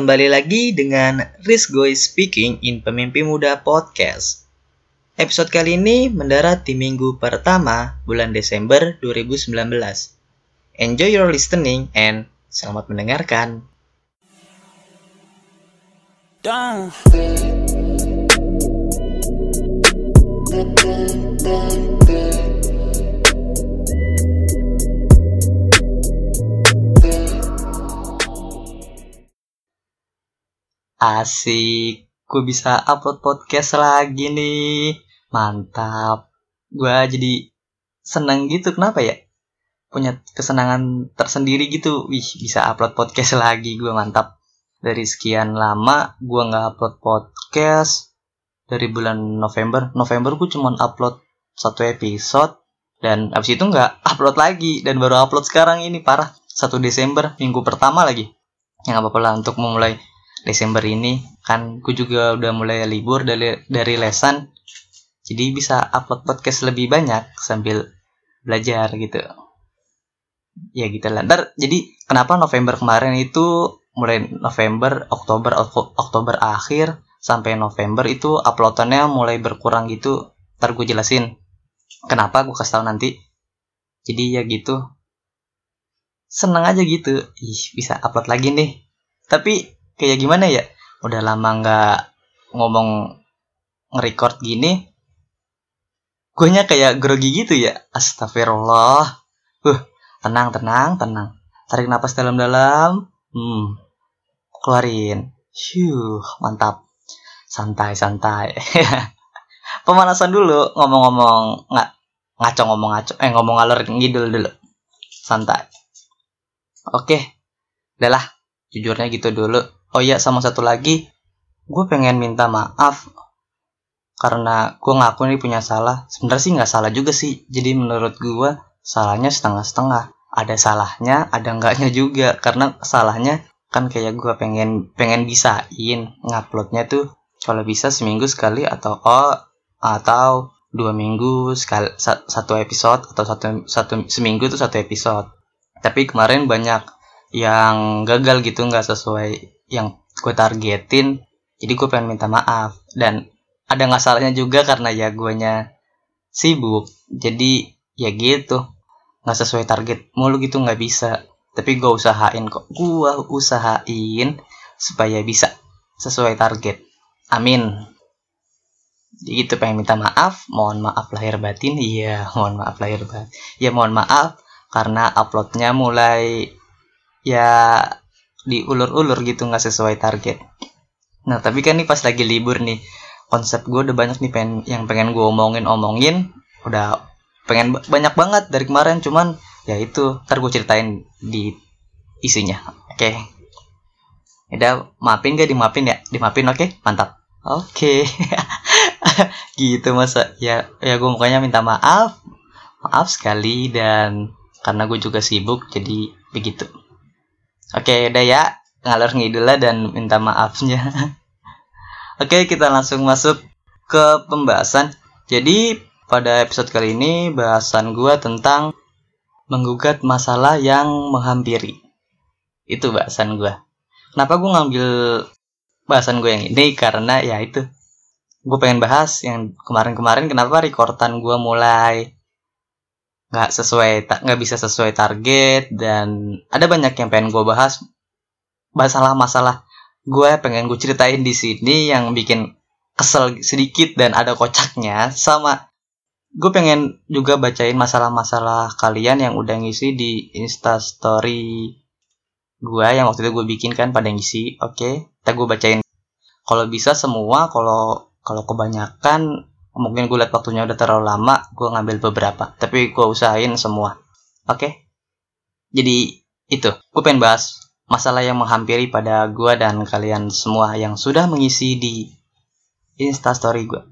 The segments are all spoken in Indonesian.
Kembali lagi dengan Rizgoy Speaking in Pemimpi Muda Podcast. Episode kali ini mendarat di minggu pertama bulan Desember 2019. Enjoy your listening and selamat mendengarkan. Damn. Asik, gue bisa upload podcast lagi nih. Mantap. Gue jadi seneng gitu, kenapa ya? Punya kesenangan tersendiri gitu. Wih, bisa upload podcast lagi, gue mantap. Dari sekian lama gue nggak upload podcast dari bulan November. November gue cuma upload satu episode dan abis itu nggak upload lagi dan baru upload sekarang ini parah. Satu Desember minggu pertama lagi. Yang apa-apa lah untuk memulai Desember ini kan gue juga udah mulai libur dari dari lesan. Jadi bisa upload podcast lebih banyak sambil belajar gitu. Ya gitu lah. Ntar jadi kenapa November kemarin itu mulai November Oktober Oktober akhir sampai November itu uploadannya mulai berkurang gitu. Ntar gue jelasin kenapa gue kasih tau nanti. Jadi ya gitu. Seneng aja gitu. Ih bisa upload lagi nih. Tapi kayak gimana ya? Udah lama nggak ngomong nge-record gini gue nya kayak grogi gitu ya. Astagfirullah. Uh tenang tenang tenang. Tarik nafas dalam-dalam. Hmm keluarin. Syuh, mantap. Santai santai pemanasan dulu ngomong-ngomong nggak ngaco ngomong ngaco eh ngomong ngalor ngidul dulu. Santai. Oke udahlah jujurnya gitu dulu Oh iya sama satu lagi, gue pengen minta maaf karena gue ngaku nih punya salah. Sebenarnya sih nggak salah juga sih. Jadi menurut gue salahnya setengah-setengah. Ada salahnya, ada enggaknya juga. Karena salahnya kan kayak gue pengen pengen bisain nguploadnya tuh kalau bisa seminggu sekali atau oh atau dua minggu sekali satu episode atau satu satu seminggu tuh satu episode. Tapi kemarin banyak yang gagal gitu nggak sesuai yang gue targetin jadi gue pengen minta maaf. Dan ada nggak salahnya juga karena ya guanya sibuk jadi ya gitu. Nggak sesuai target mulu gitu nggak bisa. Tapi gue usahain kok. Gue usahain supaya bisa sesuai target. Amin. Jadi gitu pengen minta maaf mohon maaf lahir batin. Iya mohon maaf lahir batin. Ya mohon maaf karena uploadnya mulai ya diulur-ulur gitu nggak sesuai target. Nah tapi kan nih pas lagi libur nih konsep gue udah banyak nih pengen yang pengen gue omongin omongin udah pengen banyak banget dari kemarin cuman ya itu ntar gue ceritain di isinya oke? Okay. udah maafin gak dimaafin ya? Dimaafin oke? Okay? mantap. Oke. Okay. gitu masa. Ya ya gue makanya minta maaf. Maaf sekali dan karena gue juga sibuk jadi begitu Oke, udah ya. Ngalor ngidul lah dan minta maafnya. Oke, kita langsung masuk ke pembahasan. Jadi, pada episode kali ini bahasan gue tentang menggugat masalah yang menghampiri. Itu bahasan gue. Kenapa gue ngambil bahasan gue yang ini? Karena ya itu. Gue pengen bahas yang kemarin-kemarin kenapa rekordan gue mulai nggak sesuai nggak bisa sesuai target dan ada banyak yang pengen gue bahas. Masalah-masalah gue pengen gue ceritain di sini yang bikin kesel sedikit dan ada kocaknya sama. Gue pengen juga bacain masalah-masalah kalian yang udah ngisi di insta story gue yang waktu itu gue bikin kan pada ngisi oke? Okay? kita gue bacain. Kalau bisa semua kalau kalau kebanyakan mungkin gue liat waktunya udah terlalu lama gue ngambil beberapa. Tapi gue usahain semua. Oke? Okay? jadi itu. Gue pengen bahas masalah yang menghampiri pada gue dan kalian semua yang sudah mengisi di instastory gue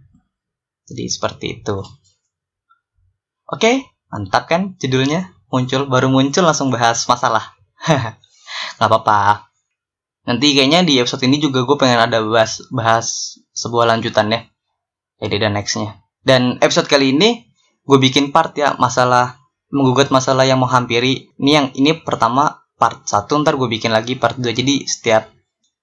jadi seperti itu. Oke? Okay? mantap kan judulnya? Muncul baru muncul langsung bahas masalah. Nggak apa-apa. Nanti kayaknya di episode ini juga gue pengen ada bahas bahas sebuah lanjutan ya jadi dan nextnya. Dan episode kali ini gue bikin part ya masalah menggugat masalah yang menghampiri ini yang ini pertama part satu ntar gue bikin lagi part 2 jadi setiap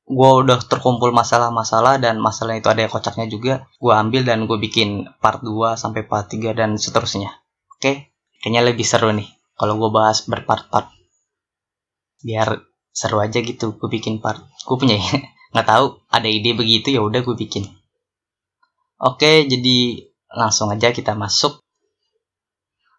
gue udah terkumpul masalah-masalah dan masalah itu ada yang kocaknya juga gue ambil dan gue bikin part 2 sampai part 3 dan seterusnya. Oke? Kayaknya lebih seru nih kalau gue bahas berpart-part. Biar seru aja gitu gue bikin part. Gue punya nggak tahu ada ide begitu ya udah gue bikin oke jadi langsung aja kita masuk.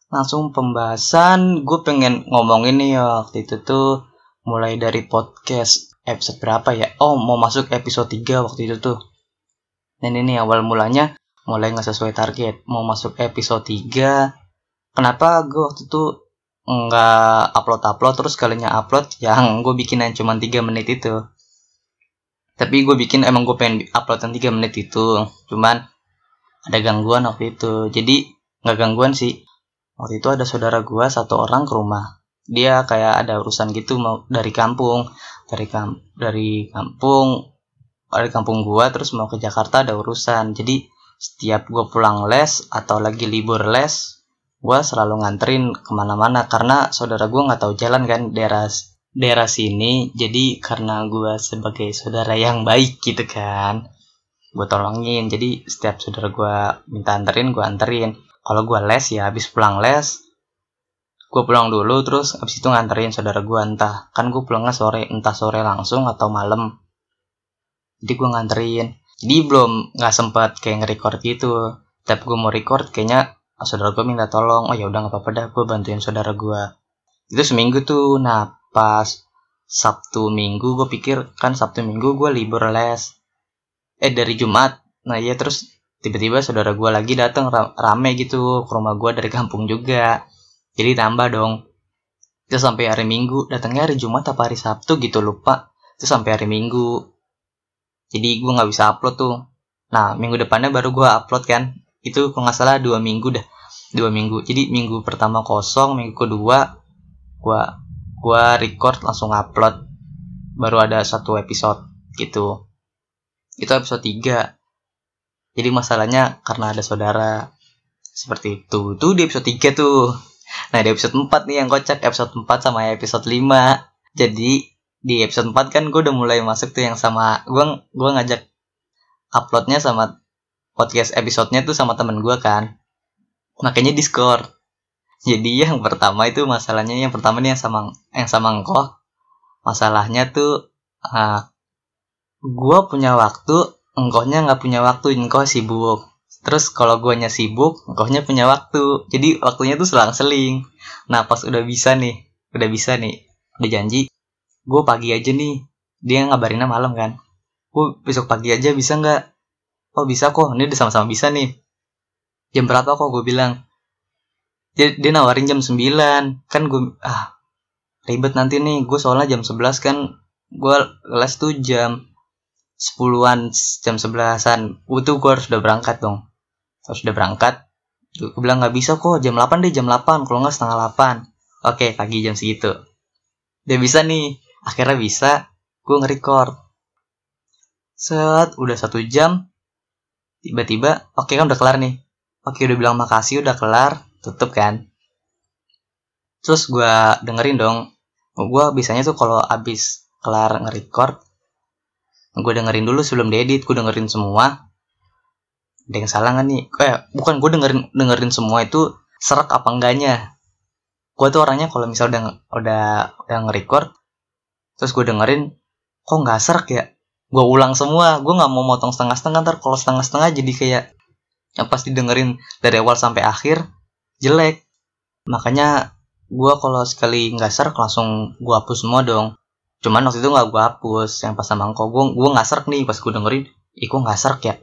Langsung pembahasan. Gue pengen ngomongin nih ya waktu itu tuh mulai dari podcast episode berapa ya? Oh mau masuk episode 3 waktu itu tuh. Dan ini awal mulanya mulai nggak sesuai target. Mau masuk episode 3 kenapa gue waktu itu nggak upload upload terus kalinya upload? Yang gue bikin yang cuma 3 menit itu. Tapi gue bikin emang gue pengen upload yang 3 menit itu. Cuman ada gangguan waktu itu. Jadi nggak gangguan sih. Waktu itu ada saudara gue satu orang ke rumah. Dia kayak ada urusan gitu mau dari kampung dari kam dari kampung dari kampung gua terus mau ke Jakarta ada urusan. Jadi setiap gua pulang les atau lagi libur les gua selalu nganterin ke mana-mana karena saudara gua nggak tahu jalan kan daerah daerah sini. Jadi karena gua sebagai saudara yang baik gitu kan gue tolongin. Jadi setiap saudara gue minta anterin gue anterin. Kalau gue les ya habis pulang les gue pulang dulu terus abis itu nganterin saudara gue entah kan gue pulangnya sore entah sore langsung atau malam. Jadi gue nganterin. Jadi belum nggak sempat kayak nge-record gitu. Tapi gue mau record kayaknya saudara gue minta tolong. Oh ya udah nggak apa-apa dah gue bantuin saudara gue itu seminggu tuh. Nah pas sabtu minggu gue pikir kan sabtu minggu gue libur les eh dari jumat. Nah iya terus tiba-tiba saudara gue lagi datang rame gitu ke rumah gue dari kampung juga. Jadi tambah dong. Itu sampai hari minggu datangnya hari jumat apa hari sabtu gitu lupa. Itu sampai hari minggu. Jadi gue nggak bisa upload tuh. Nah minggu depannya baru gue upload kan. Itu kalau nggak salah dua minggu dah. Dua minggu. Jadi minggu pertama kosong minggu kedua gue gue record langsung upload. Baru ada satu episode gitu itu episode 3 jadi masalahnya karena ada saudara. Seperti itu. Tuh di episode 3 tuh. Nah di episode 4 nih yang kocak. Episode 4 sama episode 5 Jadi di episode 4 kan gue udah mulai masuk tuh yang sama. Gue gua ngajak uploadnya sama podcast episodenya tuh sama temen gue kan. Makanya Discord. Jadi yang pertama itu masalahnya Yang pertama nih yang sama yang sama engkau Masalahnya tuh uh, Gue punya waktu Engkohnya nggak punya waktu Engkau sibuk Terus kalau guanya sibuk, engkaunya punya waktu. Jadi waktunya tuh selang-seling. Nah pas udah bisa nih, udah bisa nih, udah janji, gue pagi aja nih. Dia ngabarinnya malam kan. Gue besok pagi aja bisa nggak? Oh bisa kok, ini udah sama-sama bisa nih. Jam berapa kok gue bilang? Dia, dia nawarin jam 9. Kan gue, ah ribet nanti nih. Gue soalnya jam 11 kan, gue les tuh jam sepuluhan jam sebelasan. Itu gue harus udah berangkat dong. Harus udah berangkat. Gue bilang nggak bisa kok jam 8 deh jam 8 kalau nggak setengah 8 oke pagi jam segitu. Dia bisa nih. Akhirnya bisa gue nge-record. Set udah satu jam. Tiba-tiba oke kan udah kelar nih. Oke udah bilang makasih udah kelar. Tutup kan. Terus gue dengerin dong. Gue biasanya tuh kalau abis kelar nge-record gue dengerin dulu sebelum diedit gue dengerin semua. Ada yang salah gak nih? Eh bukan gue dengerin dengerin semua itu serak apa enggaknya. Gue tuh orangnya kalau misal udah udah udah nge-record terus gue dengerin kok nggak serak ya? Gue ulang semua gue nggak mau motong setengah-setengah ntar kalau setengah-setengah jadi kayak yang pasti dengerin dari awal sampai akhir jelek. Makanya gue kalau sekali nggak serak langsung gue hapus semua dong cuman waktu itu nggak gue hapus yang pas sama engkau gue gue nggak serak nih pas gue dengerin ih kok nggak serak ya?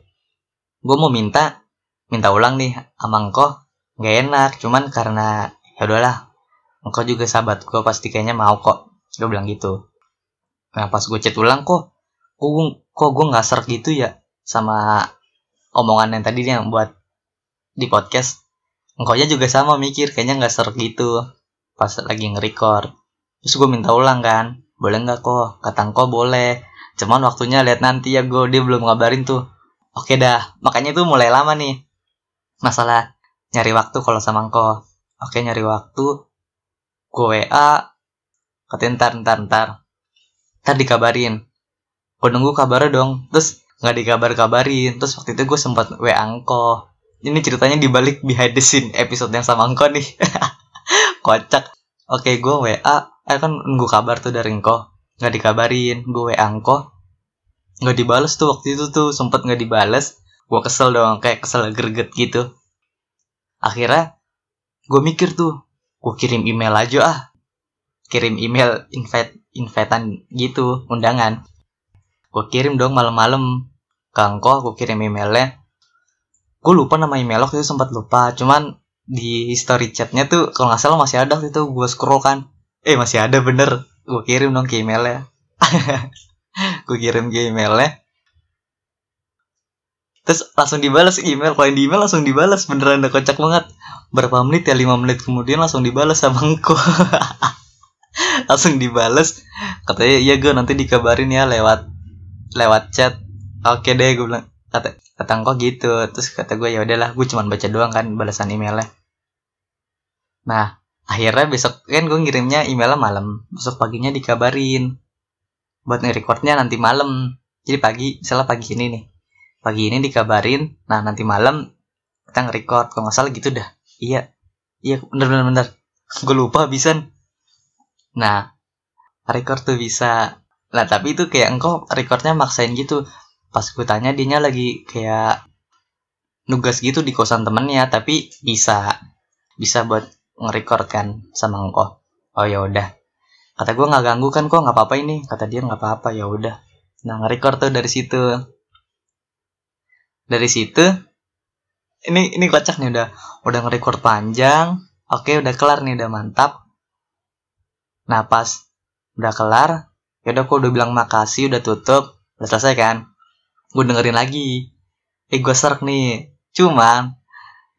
Gue mau minta minta ulang nih sama engkau nggak enak cuman karena ya udahlah engkau juga sahabat gue pasti kayaknya mau kok. Gue bilang gitu. Nah pas gue chat ulang kok kok gue kok gue nggak serak gitu ya? Sama omongan yang tadi yang buat di podcast. Engkau juga sama mikir kayaknya nggak serak gitu pas lagi nge-record. Terus gue minta ulang kan boleh nggak kok kata engkau boleh cuman waktunya lihat nanti ya gue dia belum ngabarin tuh Oke dah, makanya itu mulai lama nih. Masalah nyari waktu kalau sama engkau. Oke nyari waktu. Gue WA. Katanya ntar, ntar, ntar. Ntar dikabarin. gue nunggu kabarnya dong terus nggak dikabar-kabarin terus waktu itu gue sempat wa angko ini ceritanya dibalik behind the scene episode yang sama angko nih kocak oke gue wa eh kan nunggu kabar tuh dari angko nggak dikabarin. Gue wa angko nggak dibales tuh waktu itu tuh. Sempet nggak dibales. Gue kesel dong kayak kesel greget gitu. Akhirnya gue mikir tuh gue kirim email aja ah. Kirim email invite invitean gitu undangan. Gue kirim dong malam-malam. Ke Angko gue kirim emailnya. Gue lupa nama email waktu itu sempat lupa. Cuman di story chatnya tuh kalau nggak salah masih ada waktu itu. Gue scroll kan eh masih ada bener. Gue kirim dong ke emailnya. Gue kirim ke emailnya. Terus langsung dibalas email. Kalau di email langsung dibalas beneran udah kocak banget. Berapa menit ya? Lima menit kemudian langsung dibalas sama engkau. Langsung dibalas katanya iya gue nanti dikabarin ya lewat lewat chat. Oke deh gue bilang kata kata engkau gitu. Terus kata gue ya udahlah gue cuma baca doang kan balasan emailnya. Nah akhirnya besok kan gue ngirimnya emailnya malam. Besok paginya dikabarin. Buat nge-recordnya nanti malam. Jadi pagi misalnya pagi ini nih. Pagi ini dikabarin nah nanti malam kita nge-record. Kalau nggak salah gitu dah. Iya. Iya bener bener bener. Gue lupa bisa nah record tuh bisa. Lah tapi itu kayak engkau recordnya maksain gitu. Pas gue tanya dia lagi kayak nugas gitu di kosan temennya tapi bisa. Bisa buat nge-record kan sama engkau. Oh ya udah. Kata gue nggak ganggu kan kok? Nggak apa-apa ini. Kata dia nggak apa-apa ya udah. Nah nge-record tuh dari situ. Dari situ ini ini kocak nih udah udah nge-record panjang. Oke udah kelar nih udah mantap. Nah pas udah kelar ya udah aku udah bilang makasih udah tutup udah selesai kan. Gue dengerin lagi. Eh gue serk nih. Cuman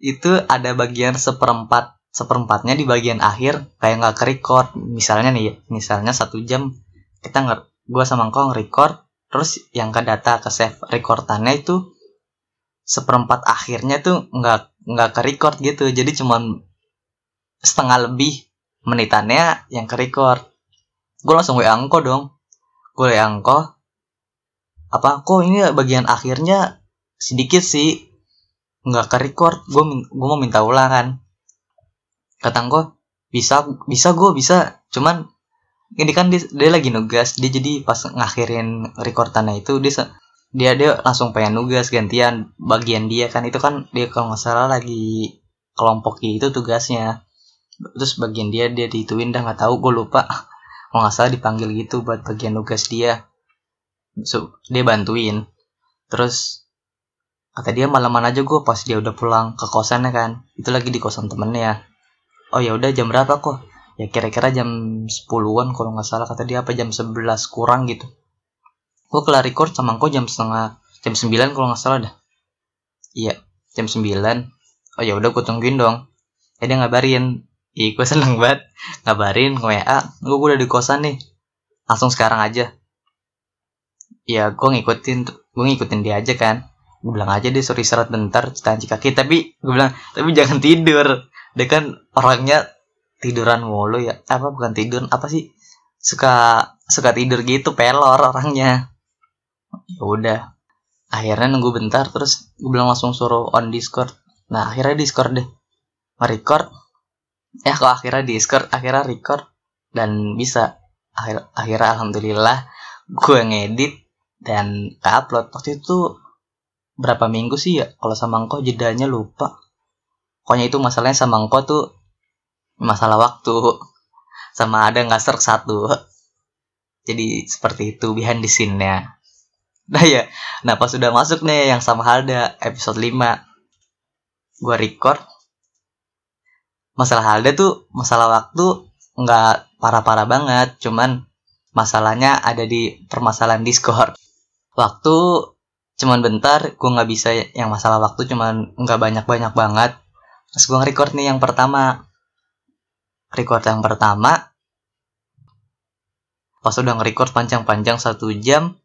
itu ada bagian seperempat seperempatnya di bagian akhir kayak nggak ke record misalnya nih misalnya satu jam kita nggak gue sama engkau nge-record terus yang ke data ke save recordannya itu seperempat akhirnya tuh nggak nggak ke record gitu. Jadi cuman setengah lebih menitannya yang ke record gue langsung wa angko dong. Gue wa apa kok ini bagian akhirnya sedikit sih nggak ke record gue gue mau minta ulang kata gue bisa bisa gue bisa. Cuman ini kan dia, dia lagi nugas dia jadi pas ngakhirin recordannya itu dia dia dia langsung pengen nugas gantian bagian dia kan itu kan dia kalau nggak salah lagi kelompok itu tugasnya. Terus bagian dia dia dituin dah nggak tahu gue lupa. Kalau nggak salah dipanggil gitu buat bagian nugas dia. So, dia bantuin. Terus kata dia malaman aja gue pas dia udah pulang ke kosannya kan. Itu lagi di kosan temennya oh ya udah jam berapa kok? Ya kira-kira jam 10-an kalau nggak salah kata dia apa jam 11 kurang gitu. Gue kelar record sama kau jam setengah jam 9 kalau nggak salah dah. Iya jam 9 oh ya udah gue tungguin dong. Ya dia ngabarin. Ih, gue seneng banget. Ngabarin gue WA gue udah di kosan nih. Langsung sekarang aja. Ya gue ngikutin gue ngikutin dia aja kan. Gue bilang aja dia suruh istirahat bentar cuci kaki. Tapi gue bilang tapi jangan tidur dia kan orangnya tiduran mulu ya. Apa bukan tidur apa sih? Suka suka tidur gitu pelor orangnya. Ya udah. Akhirnya nunggu bentar terus gue bilang langsung suruh on discord. Nah akhirnya discord deh. Record ya kok akhirnya discord akhirnya record. Dan bisa. Akhir akhirnya alhamdulillah gue ngedit dan upload. Waktu itu berapa minggu sih ya? Kalau sama engkau jedanya lupa pokoknya itu masalahnya sama engkau tuh masalah waktu. Sama ada nggak serk satu. Jadi seperti itu behind the scene-nya. Nah ya, nah pas sudah masuk nih yang sama halda episode 5 Gue record. Masalah halda tuh, masalah waktu nggak parah-parah banget. Cuman masalahnya ada di permasalahan Discord. Waktu cuman bentar, gue nggak bisa yang masalah waktu cuman nggak banyak-banyak banget Terus gue nge-record nih yang pertama. Record yang pertama Pas udah nge-record panjang-panjang satu jam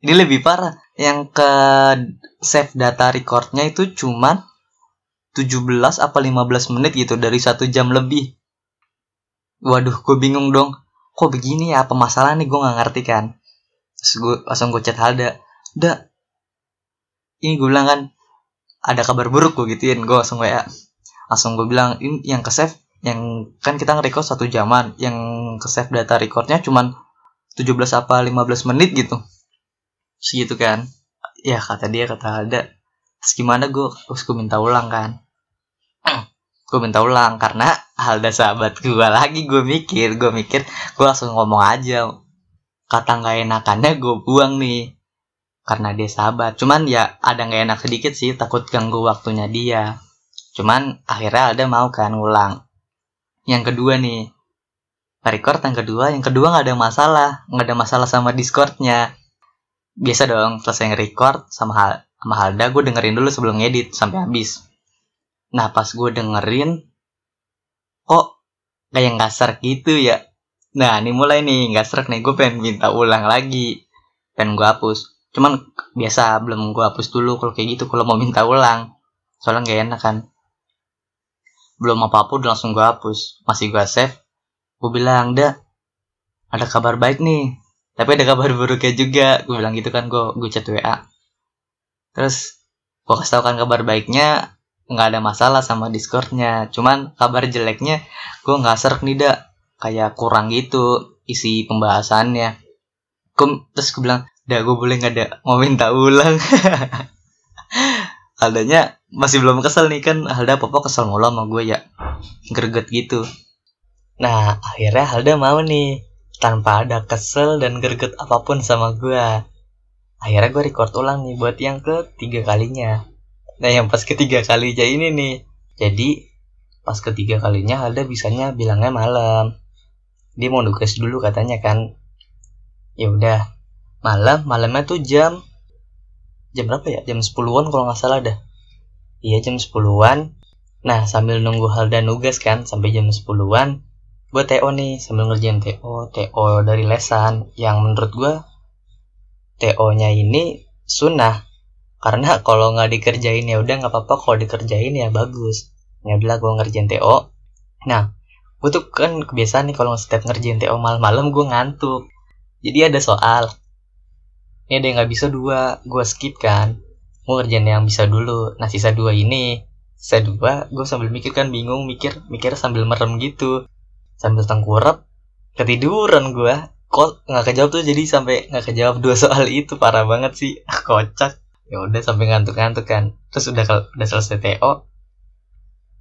ini lebih parah. Yang ke save data recordnya itu cuman 17 apa 15 menit gitu dari satu jam lebih. Waduh gue bingung dong. Kok begini ya? Apa masalah nih? Gue nggak ngerti kan. Terus gue langsung gue chat Halda. Da ini gue bilang kan ada kabar buruk gue gituin gue langsung WA langsung gue bilang ini yang ke save yang kan kita nge-record satu jaman yang ke save data recordnya cuman 17 apa 15 menit gitu. Segitu kan. Ya kata dia kata Halda terus gimana gue terus gue minta ulang kan. Gue minta ulang karena Halda sahabat gue lagi gue mikir gue mikir gue langsung ngomong aja. Kata nggak enakannya gue buang nih karena dia sahabat cuman ya ada nggak enak sedikit sih takut ganggu waktunya dia. Cuman akhirnya ada mau kan ngulang. Yang kedua nih record yang kedua yang kedua nggak ada masalah nggak ada masalah sama discordnya. Biasa dong selesai nge-record sama hal sama Halda gue dengerin dulu sebelum ngedit sampai habis. Nah pas gue dengerin kok kayak serak gitu ya? Nah ini mulai nih nggak serak nih gue pengen minta ulang lagi. Pengen gue hapus cuman biasa belum gue hapus dulu kalau kayak gitu kalau mau minta ulang. Soalnya nggak enak kan. Belum apa apa udah langsung gue hapus. Masih gue save. Gue bilang dah ada kabar baik nih. Tapi ada kabar buruknya juga. Gue bilang gitu kan gue gue chat wa terus gue kasih tau kan kabar baiknya nggak ada masalah sama discordnya. Cuman kabar jeleknya gue nggak serak nih dah kayak kurang gitu isi pembahasannya. Kum, terus gue bilang Dah gue boleh nggak ada mau minta ulang. Aldanya masih belum kesel nih kan. Halda papa kesel mulu sama gue ya. Greget gitu. Nah akhirnya Halda mau nih Tanpa ada kesel dan greget apa pun sama gue Akhirnya gue record ulang nih buat yang ketiga kalinya. Nah yang pas ketiga kalinya ini nih. Jadi pas ketiga kalinya Halda bisanya bilangnya malam. Dia mau nugas dulu katanya kan. Ya udah malam malamnya tuh jam jam berapa ya? Jam 10-an kalau nggak salah dah. Iya jam 10-an nah sambil nunggu Halda nugas kan sampai jam 10-an gue TO nih sambil ngerjain TO TO dari lesan. Yang menurut gue TO nya ini sunnah. Karena kalau nggak dikerjain ya udah nggak apa-apa kalau dikerjain ya bagus. Ya udah gue ngerjain TO nah gue tuh kan kebiasaan nih kalau setiap ngerjain TO malam-malam gue ngantuk. Jadi ada soal ini ada yang nggak bisa dua gue skip kan. Gue ngerjain yang bisa dulu. Nah sisa dua ini sisa dua gue sambil mikir kan bingung mikir mikir sambil merem gitu. Sambil tengkurap ketiduran gue kok nggak kejawab tuh jadi sampai nggak kejawab dua soal itu. Parah banget sih. Kocak. Ya udah sampai ngantuk-ngantuk kan. Terus udah udah selesai TO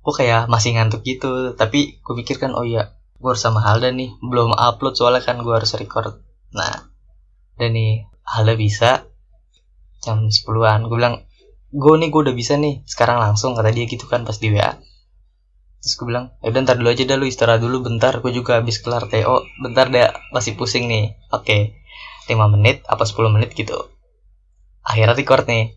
gue kayak masih ngantuk gitu. Tapi gue pikir kan oh iya gue harus sama Halda nih. Belum upload soalnya kan gue harus record. Nah dan nih Halda bisa? Jam 10-an gue bilang gue nih gue udah bisa nih. Sekarang langsung kata dia gitu kan pas di WA terus gue bilang ya udah ntar dulu aja dah lu istirahat dulu bentar. Gue juga habis kelar TO bentar deh masih pusing nih. Oke. Okay. 5 menit apa 10 menit gitu. Akhirnya record nih.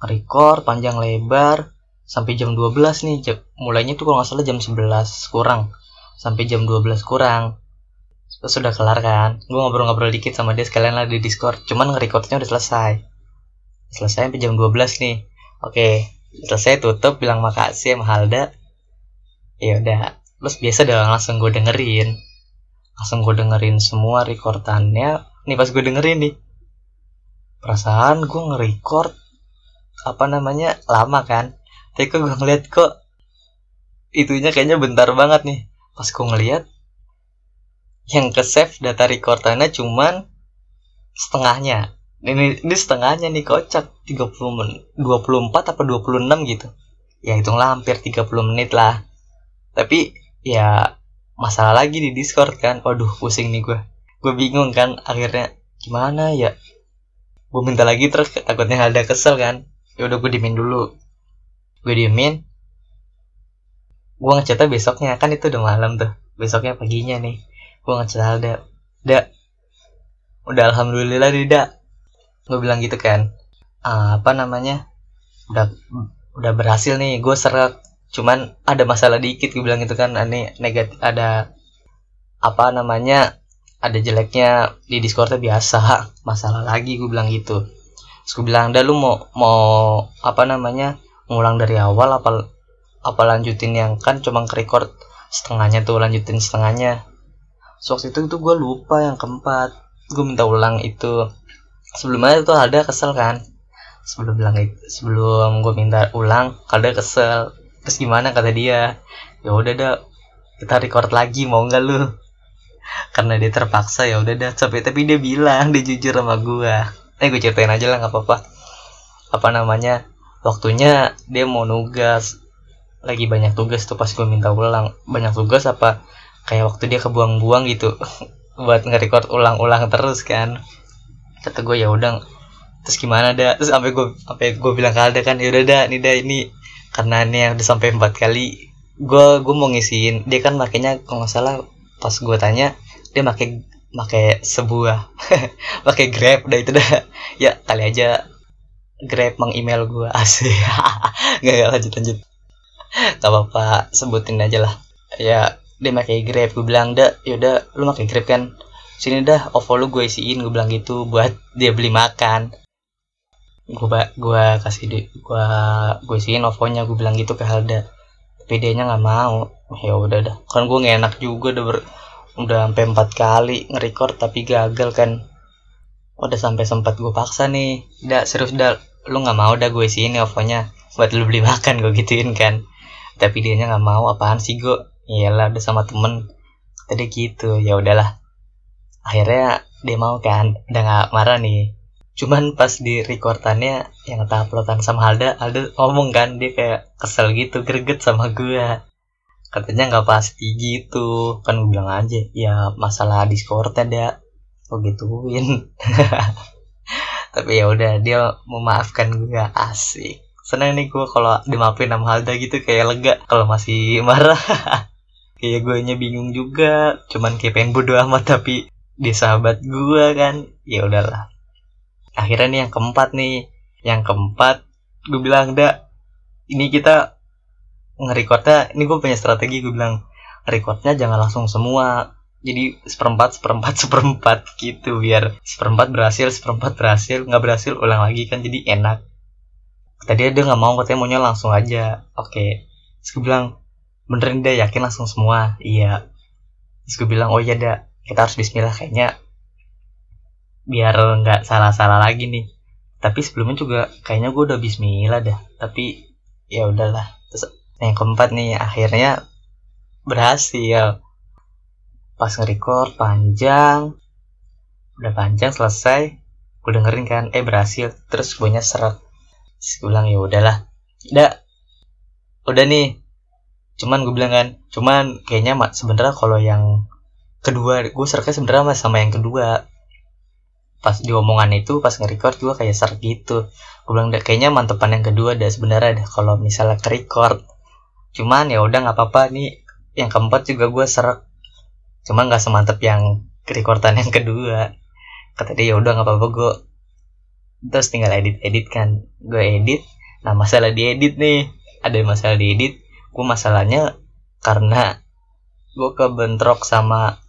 Record panjang lebar sampai jam 12 nih. Mulainya tuh kalau nggak salah jam 11 kurang. Sampai jam 12 kurang terus udah kelar kan? Gue ngobrol-ngobrol dikit sama dia sekalian lah di discord. Cuman nge-recordnya udah selesai. Selesai sampai jam 12 nih. Oke selesai tutup bilang makasih sama Halda. Ya udah. Terus biasa dong langsung gue dengerin. Langsung gue dengerin semua recordannya nih pas gue dengerin nih. Perasaan gue nge-record apa namanya? Lama kan? Tapi kok gue ngeliat kok itunya kayaknya bentar banget nih. Pas gue ngeliat yang ke save data recordannya cuman setengahnya. Ini ini setengahnya nih kocak. 30 menit 24 apa 26 gitu. Ya hitunglah hampir 30 menit lah. Tapi ya masalah lagi di discord kan. Waduh pusing nih gue gue bingung kan akhirnya gimana ya? Gue minta lagi terus takutnya ada kesel kan. Ya udah gue dimin dulu. Gue diemin. Gue ngecatnya besoknya. Kan itu udah malam tuh. Besoknya paginya nih gue ngechat Alda da udah alhamdulillah da gue bilang gitu kan uh, apa namanya udah udah berhasil nih gue serak. Cuman ada masalah dikit gue bilang gitu kan. Ini negatif ada apa namanya ada jeleknya di discordnya biasa masalah lagi gue bilang gitu. Terus gue bilang dah lu mau mau apa namanya ngulang dari awal apa apa lanjutin yang kan cuma record setengahnya tuh lanjutin setengahnya so, waktu itu gue lupa yang keempat. Gue minta ulang itu. Sebelumnya itu ada kesel kan? Sebelum bilang itu sebelum gue minta ulang ada kesel. Terus gimana kata dia? Ya udah dah kita record lagi mau nggak lu? Karena dia terpaksa ya udah dah tapi tapi dia bilang dia jujur sama gue eh gue ceritain aja lah nggak apa-apa. Apa namanya? Waktunya dia mau nugas. Lagi banyak tugas tuh pas gue minta ulang. Banyak tugas apa kayak waktu dia kebuang-buang gitu. Buat nge-record ulang-ulang terus kan. Kata gue ya udah terus gimana dah terus sampai gue sampai gue bilang ke Alda kan ya udah dah nih dah ini. Karena ini yang udah sampai empat kali gue gue mau ngisiin dia kan makanya kalau nggak salah pas gue tanya dia pakai pakai sebuah pakai grab dah itu dah ya kali aja grab meng-email gue asli. Nggak nggak lanjut lanjut. Gak apa-apa sebutin aja lah. Ya dia pakai grab. Gue bilang dah yaudah lu pakai grab kan? Sini dah OVO lu gue isiin. Gue bilang gitu buat dia beli makan. Gue gue kasih di gue gue isiin OVO-nya. Gue bilang gitu ke Halda tapi dia nya nggak mau. Ya udah dah. Kan gue nggak enak juga udah ber, udah sampai empat kali nge-record tapi gagal kan. Udah sampai sempat gue paksa nih. Dah serius dah lu nggak mau dah gue isiin OVO-nya buat lu beli makan gue gituin kan. Tapi dia nya nggak mau. Apaan sih gue iyalah udah sama temen. Tadi gitu ya udahlah. Akhirnya dia mau kan udah nggak marah nih. Cuman pas di recordannya yang tak uploadan sama Alda Alda ngomong kan dia kayak kesel gitu greget sama gue katanya nggak pasti gitu kan gue bilang aja ya masalah discord ada. Oh gituin. Tapi ya udah dia memaafkan gue asik. Seneng nih gue kalau dimaafin sama Alda gitu kayak lega kalau masih marah kayak gue nya bingung juga. Cuman kayak pengen bodo amat tapi di sahabat gue kan. Ya udahlah. Akhirnya nih yang keempat nih. Yang keempat gue bilang dah ini kita nge-recordnya ini gue punya strategi gue bilang recordnya jangan langsung semua. Jadi seperempat seperempat seperempat gitu biar seperempat berhasil seperempat berhasil nggak berhasil ulang lagi kan jadi enak. Tadi dia nggak mau katanya maunya langsung aja. Oke. Terus gue bilang beneran deh yakin langsung semua. Iya. Terus gue bilang oh iya dah kita harus bismillah kayaknya biar nggak salah-salah lagi nih. Tapi sebelumnya juga kayaknya gue udah bismillah dah. Tapi ya udahlah. Terus yang keempat nih akhirnya berhasil. Pas nge-record panjang. Udah panjang selesai. Gue dengerin kan eh berhasil. Terus gue seret terus gue bilang ya udahlah. Udah udah nih cuman gue bilang kan cuman kayaknya sebenarnya kalau yang kedua gue seraknya sebenarnya sama yang kedua. Pas di omongan itu pas nge-record gue kayak serak gitu. Gue bilang kayaknya mantepan yang kedua ada sebenarnya deh kalau misalnya ke-record. Cuman ya udah nggak apa-apa nih. Yang keempat juga gue serak cuman nggak semantep yang recordan yang kedua. Kata dia ya udah nggak apa-apa gue terus tinggal edit edit kan. Gue edit nah masalah diedit nih. Ada masalah diedit gue masalahnya karena gue kebentrok sama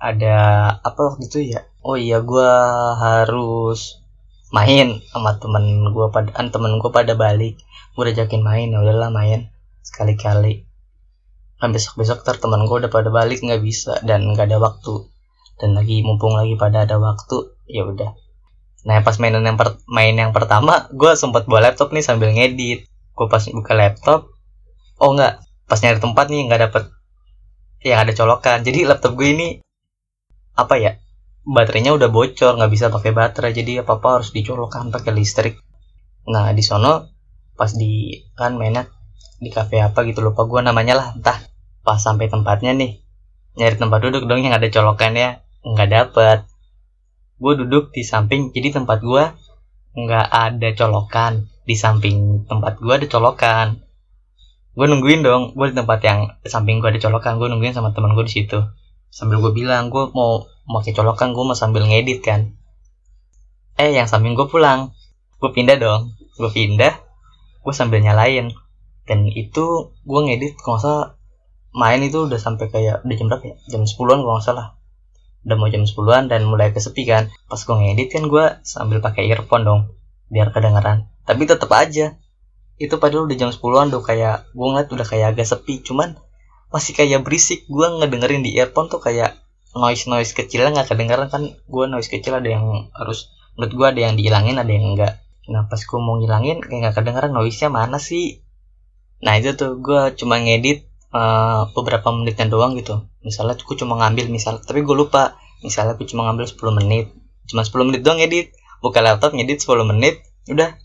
ada apa waktu itu ya? Oh iya gue harus main sama temen gue pada temen gue pada balik. Gue udah jakin main ya udahlah main sekali-kali. Kan besok besok ter teman gue udah pada balik nggak bisa dan nggak ada waktu. Dan lagi mumpung lagi pada ada waktu ya udah. Nah pas mainan yang per, main yang pertama gue sempat bawa laptop nih sambil ngedit. Gue pas buka laptop oh nggak. Pas nyari tempat nih nggak dapet yang ada colokan. Jadi laptop gue ini apa ya baterainya udah bocor nggak bisa pakai baterai. Jadi apa apa harus dicolokkan pakai listrik. Nah di sono pas di kan mainnya di cafe apa gitu lupa gue namanya lah. Entah pas sampai tempatnya nih nyari tempat duduk dong yang ada colokannya nggak dapet. Gue duduk di samping jadi tempat gue nggak ada colokan. Di samping tempat gue ada colokan gue nungguin dong gue di tempat yang samping gue ada colokan gue nungguin sama teman gue di situ. Sambil gue bilang gue mau pakai colokan gue mau sambil ngedit kan. Eh yang samping gue pulang. Gue pindah dong gue pindah gue sambil nyalain. Dan itu gue ngedit kalau salah main itu udah sampai kayak udah jam berapa ya? Jam 10-an kalau nggak salah. Udah mau jam 10-an dan mulai kesepi kan. Pas gue ngedit kan gue sambil pakai earphone dong biar kedengeran. Tapi tetap aja itu padahal udah jam 10-an tuh kayak gue ngeliat udah kayak agak sepi cuman masih kayak berisik. Gue ngedengerin di earphone tuh kayak noise noise kecilnya nggak kedengeran kan. Gue noise kecil ada yang harus menurut gue ada yang dihilangin ada yang enggak nah pas gue mau ngilangin kayak nggak kedengeran noise nya mana sih? Nah itu tuh gue cuma ngedit uh, beberapa menitnya doang gitu. Misalnya gue cuma ngambil misal tapi gue lupa. Misalnya gue cuma ngambil 10 menit cuma 10 menit doang ngedit. Buka laptop ngedit 10 menit udah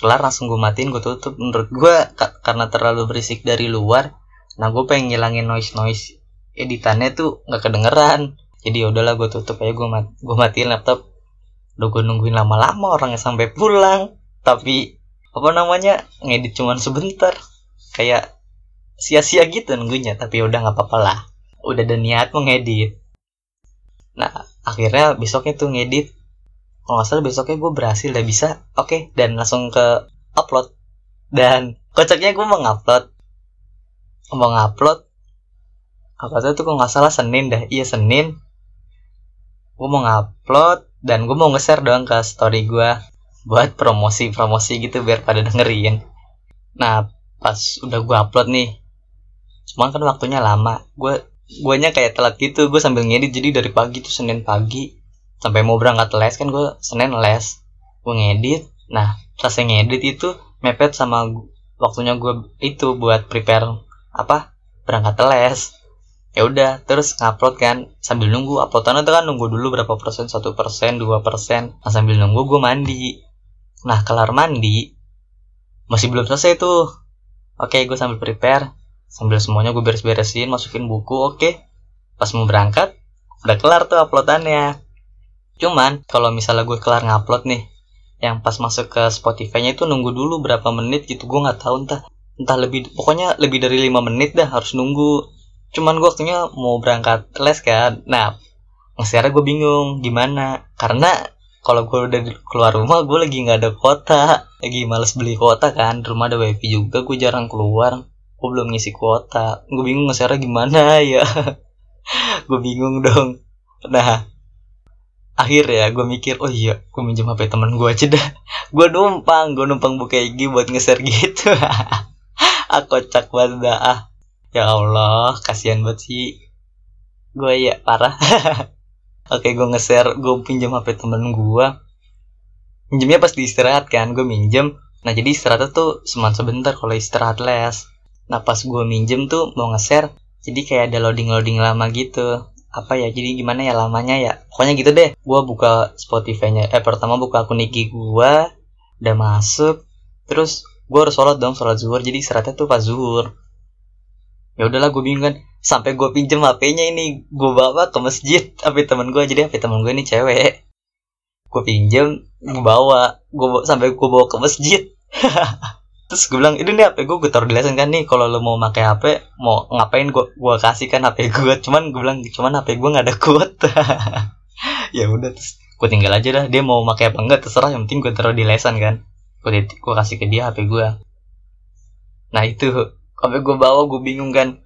kelar langsung gue matiin gue tutup. Menurut gue karena terlalu berisik dari luar nah gue pengen ngilangin noise noise editannya tuh nggak kedengeran. Jadi ya udahlah gue tutup aja gue mat gue matiin laptop. Udah gue nungguin lama-lama orangnya sampai pulang. Tapi apa namanya ngedit cuman sebentar. Kayak sia-sia gitu nunggunya tapi ya udah nggak apa-apa lah. Udah ada niat mau ngedit. Nah akhirnya besoknya tuh ngedit kalau nggak salah besoknya gue berhasil udah bisa oke okay, dan langsung ke upload. Dan kocaknya gue mau ngupload. Mau ngupload. Apa tuh kok nggak salah Senin dah iya Senin. Gue mau ngupload dan gue mau nge-share doang ke story gue buat promosi-promosi gitu biar pada dengerin. Nah pas udah gue upload nih cuman kan waktunya lama. Gue guanya kayak telat gitu. Gue sambil ngedit jadi dari pagi tuh Senin pagi sampai mau berangkat les kan gue Senin les. Gue ngedit. Nah pas ngedit itu mepet sama waktunya gue itu buat prepare apa berangkat les. Ya udah terus ngupload kan sambil nunggu. Uploadan itu kan nunggu dulu berapa persen satu persen dua persen. Nah sambil nunggu gue mandi. Nah kelar mandi masih belum selesai tuh. Oke gue sambil prepare. Sambil semuanya gue beres-beresin masukin buku oke. Pas mau berangkat udah kelar tuh uploadannya cuman kalau misalnya gue kelar ngupload nih yang pas masuk ke Spotify-nya itu nunggu dulu berapa menit gitu gue nggak tahu entah entah lebih pokoknya lebih dari lima menit dah harus nunggu. Cuman gue waktunya mau berangkat les kan. Nah nge gue bingung gimana. Karena kalau gue udah keluar rumah gue lagi nggak ada kuota. Lagi males beli kuota kan rumah ada wifi juga gue jarang keluar. Gue belum ngisi kuota. Gue bingung nge gimana ya. Gue bingung dong. Nah akhir ya gue mikir oh iya gue minjem hp teman gue aja dah. Gue numpang gue numpang buka IG buat nge-share gitu. Aku cak banget dah ya Allah kasihan banget sih. Gue ya parah. Oke gue nge-share gue pinjam hp temen gue pinjamnya pas di istirahat kan gue minjem. Nah jadi istirahat tuh seman sebentar kalau istirahat les. Nah pas gue minjem tuh mau nge-share jadi kayak ada loading loading lama gitu apa ya jadi gimana ya lamanya ya? Pokoknya gitu deh. Gue buka Spotify-nya. Eh pertama buka akun IG gue udah masuk. Terus gue harus sholat dong sholat zuhur. Jadi istirahatnya tuh pas zuhur. Ya udahlah gue bingung kan. Sampai gue pinjem HP-nya ini gue bawa ke masjid. HP teman gue jadi HP teman gue ini cewek. Gue pinjem gue bawa. Gue sampai gue bawa ke masjid terus gue bilang ini nih HP gue gue taruh di lesan kan nih kalau lo mau pakai HP mau ngapain gue gue kasih kan HP gue cuman gue bilang cuman HP gue nggak ada kuota ya udah terus gue tinggal aja dah dia mau pakai apa enggak terserah yang penting gue taruh di lesan kan. Gue gue kasih ke dia HP gue nah itu sampai gue bawa gue bingung kan.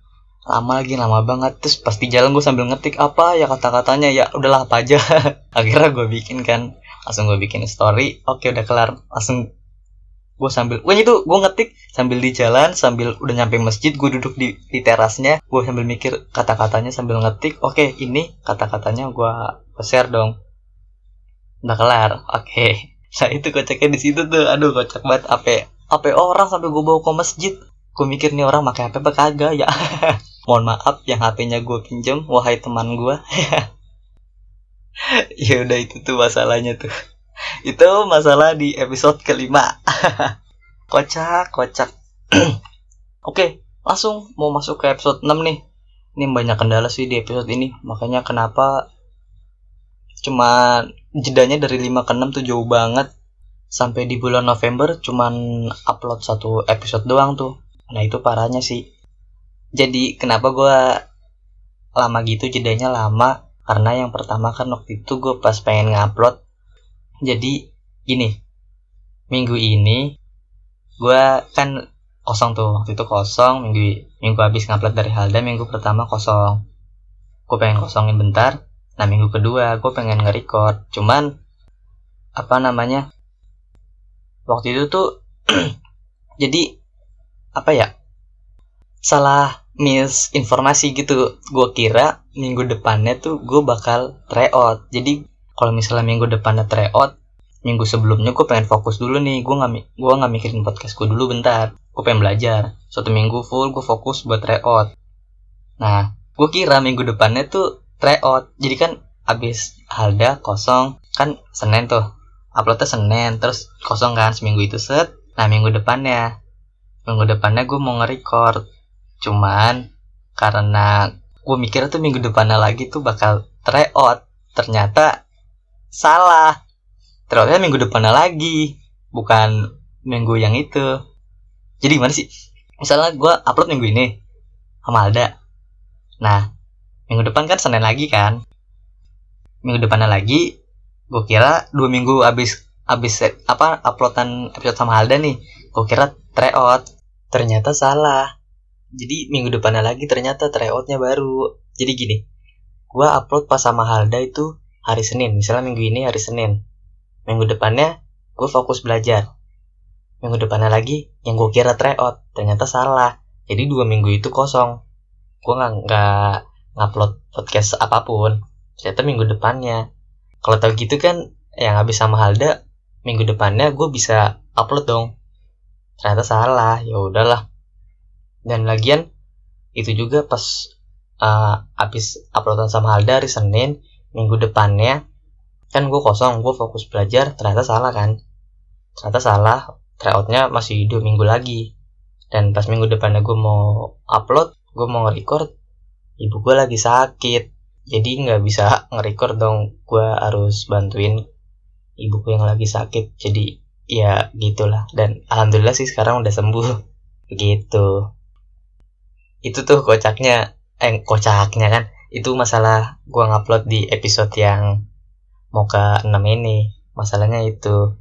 Lama lagi lama banget. Terus pasti jalan gue sambil ngetik apa ya kata-katanya ya udahlah apa aja. Akhirnya gue bikin kan langsung gue bikin story. Oke udah kelar langsung gue sambil gue itu gue ngetik sambil di jalan sambil udah nyampe masjid gue duduk di, di terasnya gue sambil mikir kata-katanya sambil ngetik oke ini kata-katanya gue share dong. Udah kelar oke. Nah itu kocaknya di situ tuh aduh kocak banget apa apa orang sampai gue bawa ke masjid. Gue mikir nih orang pakai HP apa kagak ya? Mohon maaf yang HP-nya gue pinjem wahai teman gue ya udah itu tuh masalahnya tuh itu masalah di episode kelima. Kocak kocak. Oke langsung mau masuk ke episode 6 nih. Ini banyak kendala sih di episode ini. Makanya kenapa cuma jedanya dari 5 ke 6 tuh jauh banget. Sampai di bulan November cuman upload satu episode doang tuh. Nah itu parahnya sih. Jadi kenapa gue lama gitu jedanya lama? Karena yang pertama kan waktu itu gue pas pengen ngupload jadi gini. Minggu ini gue kan kosong tuh. Waktu itu kosong minggu minggu habis ngupload dari Halda minggu pertama kosong. Gue pengen kosongin bentar. Nah minggu kedua gue pengen nge-record. Cuman apa namanya waktu itu tuh jadi apa ya salah misinformasi gitu. Gue kira minggu depannya tuh gue bakal tryout jadi kalau misalnya minggu depannya tryout minggu sebelumnya gue pengen fokus dulu nih. Gue nggak gue nggak mikirin podcast gue dulu bentar. Gue pengen belajar. Satu minggu full gue fokus buat tryout. Nah gue kira minggu depannya tuh tryout. Jadi kan abis halda kosong kan senin tuh. Uploadnya senin terus kosong kan seminggu itu set. Nah minggu depannya. Minggu depannya gue mau nge-record. Cuman karena gue mikir tuh minggu depannya lagi tuh bakal tryout. Ternyata salah. Ternyata minggu depannya lagi bukan minggu yang itu. Jadi gimana sih? Misalnya gue upload minggu ini sama Alda. Nah minggu depan kan Senin lagi kan? Minggu depannya lagi gue kira dua minggu abis abis apa uploadan episode sama Alda nih gue kira tryout. Ternyata salah. Jadi minggu depannya lagi ternyata tryoutnya baru. Jadi gini gue upload pas sama Halda itu hari Senin. Misalnya minggu ini hari Senin. Minggu depannya gue fokus belajar. Minggu depannya lagi yang gue kira tryout ternyata salah. Jadi dua minggu itu kosong. Gue nggak nggak ngupload podcast apa pun. Ternyata minggu depannya. Kalau tau gitu kan yang habis sama Halda minggu depannya gue bisa upload dong. Ternyata salah ya udahlah. Dan lagian itu juga pas uh, abis uploadan sama Halda hari Senin minggu depannya kan gue kosong gue fokus belajar ternyata salah kan? Ternyata salah tryoutnya masih dua minggu lagi. Dan pas minggu depannya gue mau upload gue mau nge-record ibu gue lagi sakit. Jadi nggak bisa nge-record dong gue harus bantuin ibu gue yang lagi sakit. Jadi ya gitulah. Dan alhamdulillah sih sekarang udah sembuh. Begitu itu tuh kocaknya eh kocaknya kan itu masalah gue ngupload di episode yang Moka 6 ini. Masalahnya itu.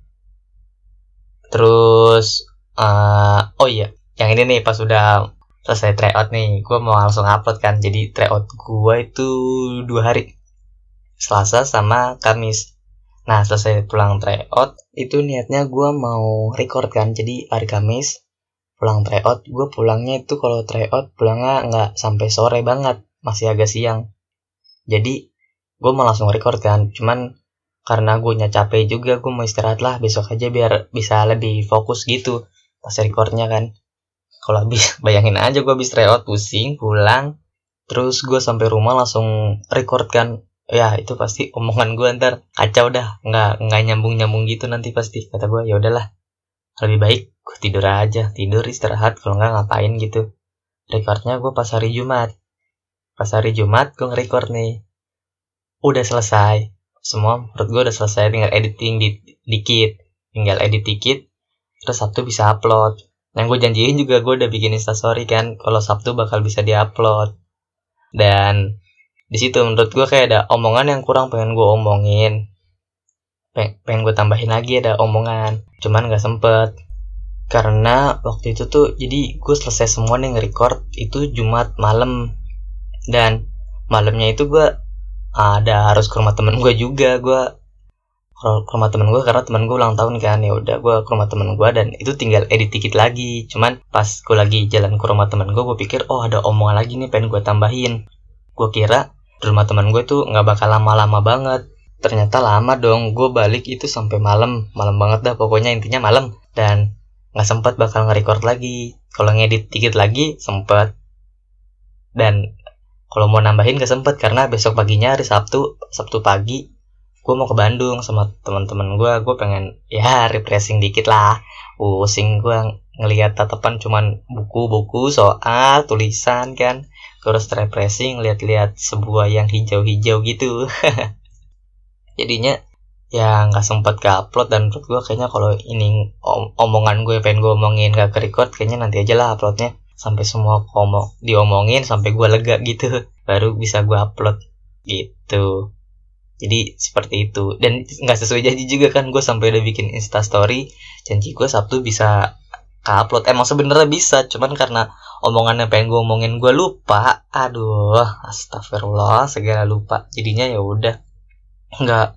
Terus uh, oh iya yang ini nih pas udah selesai tryout nih gue mau langsung upload kan. Jadi tryout gue itu dua hari. Selasa sama Kamis. Nah selesai pulang tryout itu niatnya gue mau record kan. Jadi hari Kamis pulang tryout gue pulangnya itu kalau tryout pulangnya nggak sampai sore banget masih agak siang. Jadi gue mau langsung record kan. Cuman karena gue capek juga gue mau istirahat lah. Besok aja biar bisa lebih fokus gitu pas recordnya kan. Kalau habis bayangin aja gue habis tryout pusing pulang. Terus gue sampai rumah langsung record kan. Ya itu pasti omongan gue ntar kacau dah. Nggak nggak nyambung nyambung gitu nanti pasti. Kata gue ya udahlah lebih baik gue tidur aja. Tidur istirahat. Kalau nggak ngapain gitu. Recordnya gue pas hari Jumat pas hari Jumat gue nge-record nih. Udah selesai. Semua menurut gue udah selesai tinggal editing di, dikit. Tinggal edit dikit terus Sabtu bisa upload. Yang gue janjiin juga gue udah bikin instastory kan kalau Sabtu bakal bisa diupload. Dan di situ menurut gue kayak ada omongan yang kurang pengen gue omongin. Peng pengen gue tambahin lagi ada omongan cuman gak sempet. Karena waktu itu tuh jadi gue selesai semua nih nge-record itu Jumat malam dan malamnya itu gue ada harus ke rumah temen gue juga. Gue ke rumah temen gue karena temen gue ulang tahun kan ya udah gue ke rumah temen gue dan itu tinggal edit dikit lagi. Cuman pas gue lagi jalan ke rumah temen gue gue pikir oh ada omongan lagi nih pengen gue tambahin. Gue kira di rumah temen gue tuh nggak bakal lama-lama banget. Ternyata lama dong gue balik itu sampai malam. Malam banget dah pokoknya intinya malam. Dan nggak sempat bakal nge-record lagi. Kalau ngedit dikit lagi sempet. Dan kalau mau nambahin gak sempet karena besok paginya hari Sabtu Sabtu pagi gue mau ke Bandung sama teman-teman gue gue pengen ya refreshing dikit lah. Pusing gue ngelihat tatapan cuman buku-buku soal tulisan kan. Gue harus refreshing lihat-lihat sebuah yang hijau-hijau gitu. Jadinya ya nggak sempet ke upload dan menurut gue kayaknya kalau ini om omongan gue pengen gue omongin gak ke record kayaknya nanti aja lah uploadnya sampai semua ngomong diomongin sampai gue lega gitu. Baru bisa gue upload. Gitu. Jadi seperti itu. Dan nggak sesuai janji juga kan gue sampai udah bikin insta story janji gue sabtu bisa ke upload emang sebenarnya bisa cuman karena omongannya pengen gue omongin gue lupa. Aduh astagfirullah segala lupa. Jadinya ya udah. Nggak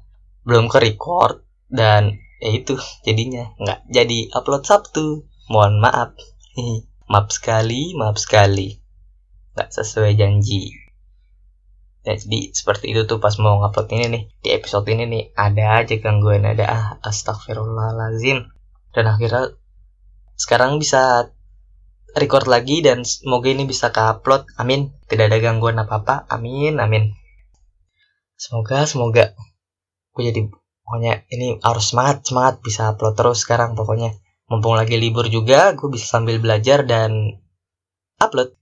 belum ke record dan ya itu jadinya. Nggak jadi upload sabtu. Mohon maaf Maaf sekali, maaf sekali. Gak sesuai janji. ya jadi seperti itu tuh pas mau ngupload ini nih di episode ini nih ada aja gangguan ada ah astagfirullahalazim dan akhirnya sekarang bisa record lagi dan semoga ini bisa ke upload amin. Tidak ada gangguan apa apa amin amin. Semoga semoga. Gue jadi pokoknya ini harus semangat semangat bisa upload terus sekarang pokoknya mumpung lagi libur juga gue bisa sambil belajar dan upload.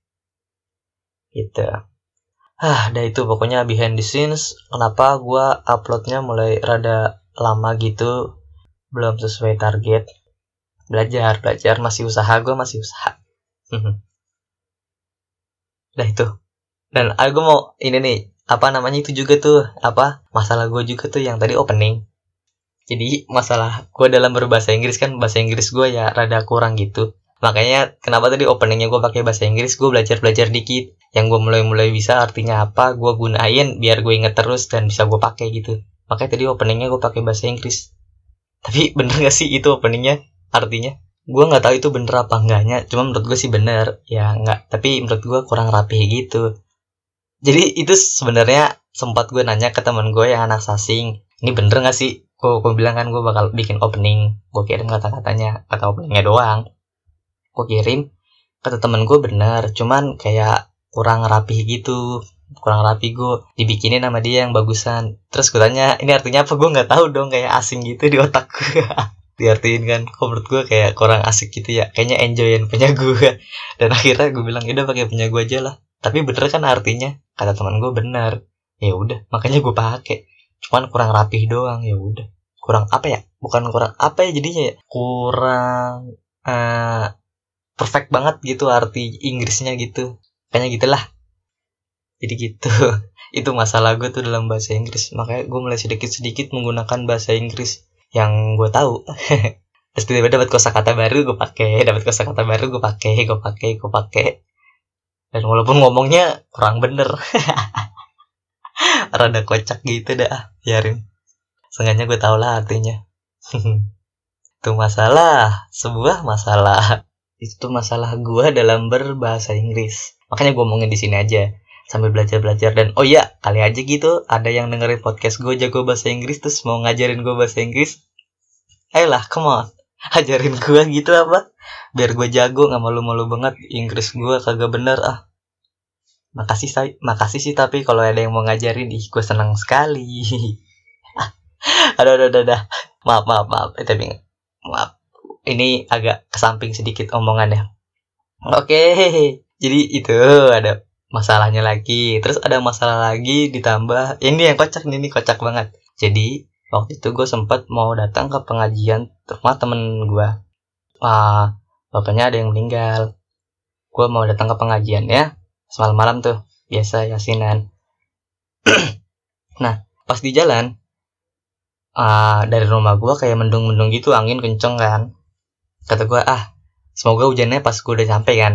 Gitu. Ah dah itu pokoknya behind the scenes kenapa gue uploadnya mulai rada lama gitu belum sesuai target. Belajar belajar masih usaha gue masih usaha. Dah itu. Dan aku mau ini nih apa namanya itu juga tuh apa masalah gue juga tuh yang tadi opening jadi masalah gue dalam berbahasa Inggris kan bahasa Inggris gue ya rada kurang gitu. Makanya kenapa tadi openingnya gue pakai bahasa Inggris gue belajar belajar dikit. Yang gue mulai mulai bisa artinya apa gue gunain biar gue inget terus dan bisa gue pakai gitu. Makanya tadi openingnya gue pakai bahasa Inggris. Tapi bener gak sih itu openingnya artinya? Gue nggak tahu itu bener apa enggaknya cuma menurut gue sih bener. Ya nggak tapi menurut gue kurang rapi gitu. Jadi itu sebenarnya sempat gue nanya ke teman gue yang anak sasing ini bener gak sih gue, gue bilang kan gue bakal bikin opening. Gue kirim kata-katanya kata openingnya doang. Gue kirim kata temen gue bener cuman kayak kurang rapi gitu. Kurang rapi gue dibikinin sama dia yang bagusan. Terus gue tanya ini artinya apa? Gue nggak tahu dong kayak asing gitu di otak gue diartiin kan kok gue kayak kurang asik gitu ya. Kayaknya enjoyin punya gue dan akhirnya gue bilang udah pakai punya gue aja lah. Tapi bener kan artinya kata teman gue bener. Ya udah makanya gue pakai cuman kurang rapih doang ya udah. Kurang apa ya? Bukan kurang apa ya jadinya ya? Kurang uh, perfect banget gitu arti Inggrisnya gitu. Kayaknya gitulah. Jadi gitu. Itu masalah gue tuh dalam bahasa Inggris. Makanya gue mulai sedikit sedikit menggunakan bahasa Inggris yang gue tahu. Terus tiba-tiba dapat kosakata baru gue pakai. Dapat kosakata baru gue pakai gue pakai gue pakai. Dan walaupun ngomongnya kurang bener rada kocak gitu dah biarin. Sengaja gue tau lah artinya. Itu masalah sebuah masalah. Itu masalah gue dalam berbahasa Inggris. Makanya gue ngomongin di sini aja sambil belajar belajar dan oh iya kali aja gitu ada yang dengerin podcast gue jago bahasa Inggris terus mau ngajarin gue bahasa Inggris ayolah come on. Ajarin gue gitu apa? Biar gue jago nggak malu-malu banget. Inggris gue kagak bener ah makasih say makasih sih tapi kalau ada yang mau ngajarin ih gue senang sekali. Aduh aduh aduh, aduh. maaf maaf maaf. Eh, tapi maaf. Ini agak ke samping sedikit omongannya oke. Jadi itu ada masalahnya lagi. Terus ada masalah lagi ditambah. Ini yang kocak nih ini kocak banget. Jadi waktu itu gue sempat mau datang ke pengajian rumah temen gue ah bapaknya ada yang meninggal. Gue mau datang ke pengajian ya semalam malam tuh biasa yasinan. Nah pas di jalan uh, dari rumah gue kayak mendung-mendung gitu angin kenceng kan. Kata gue ah semoga hujannya pas gue udah sampai kan.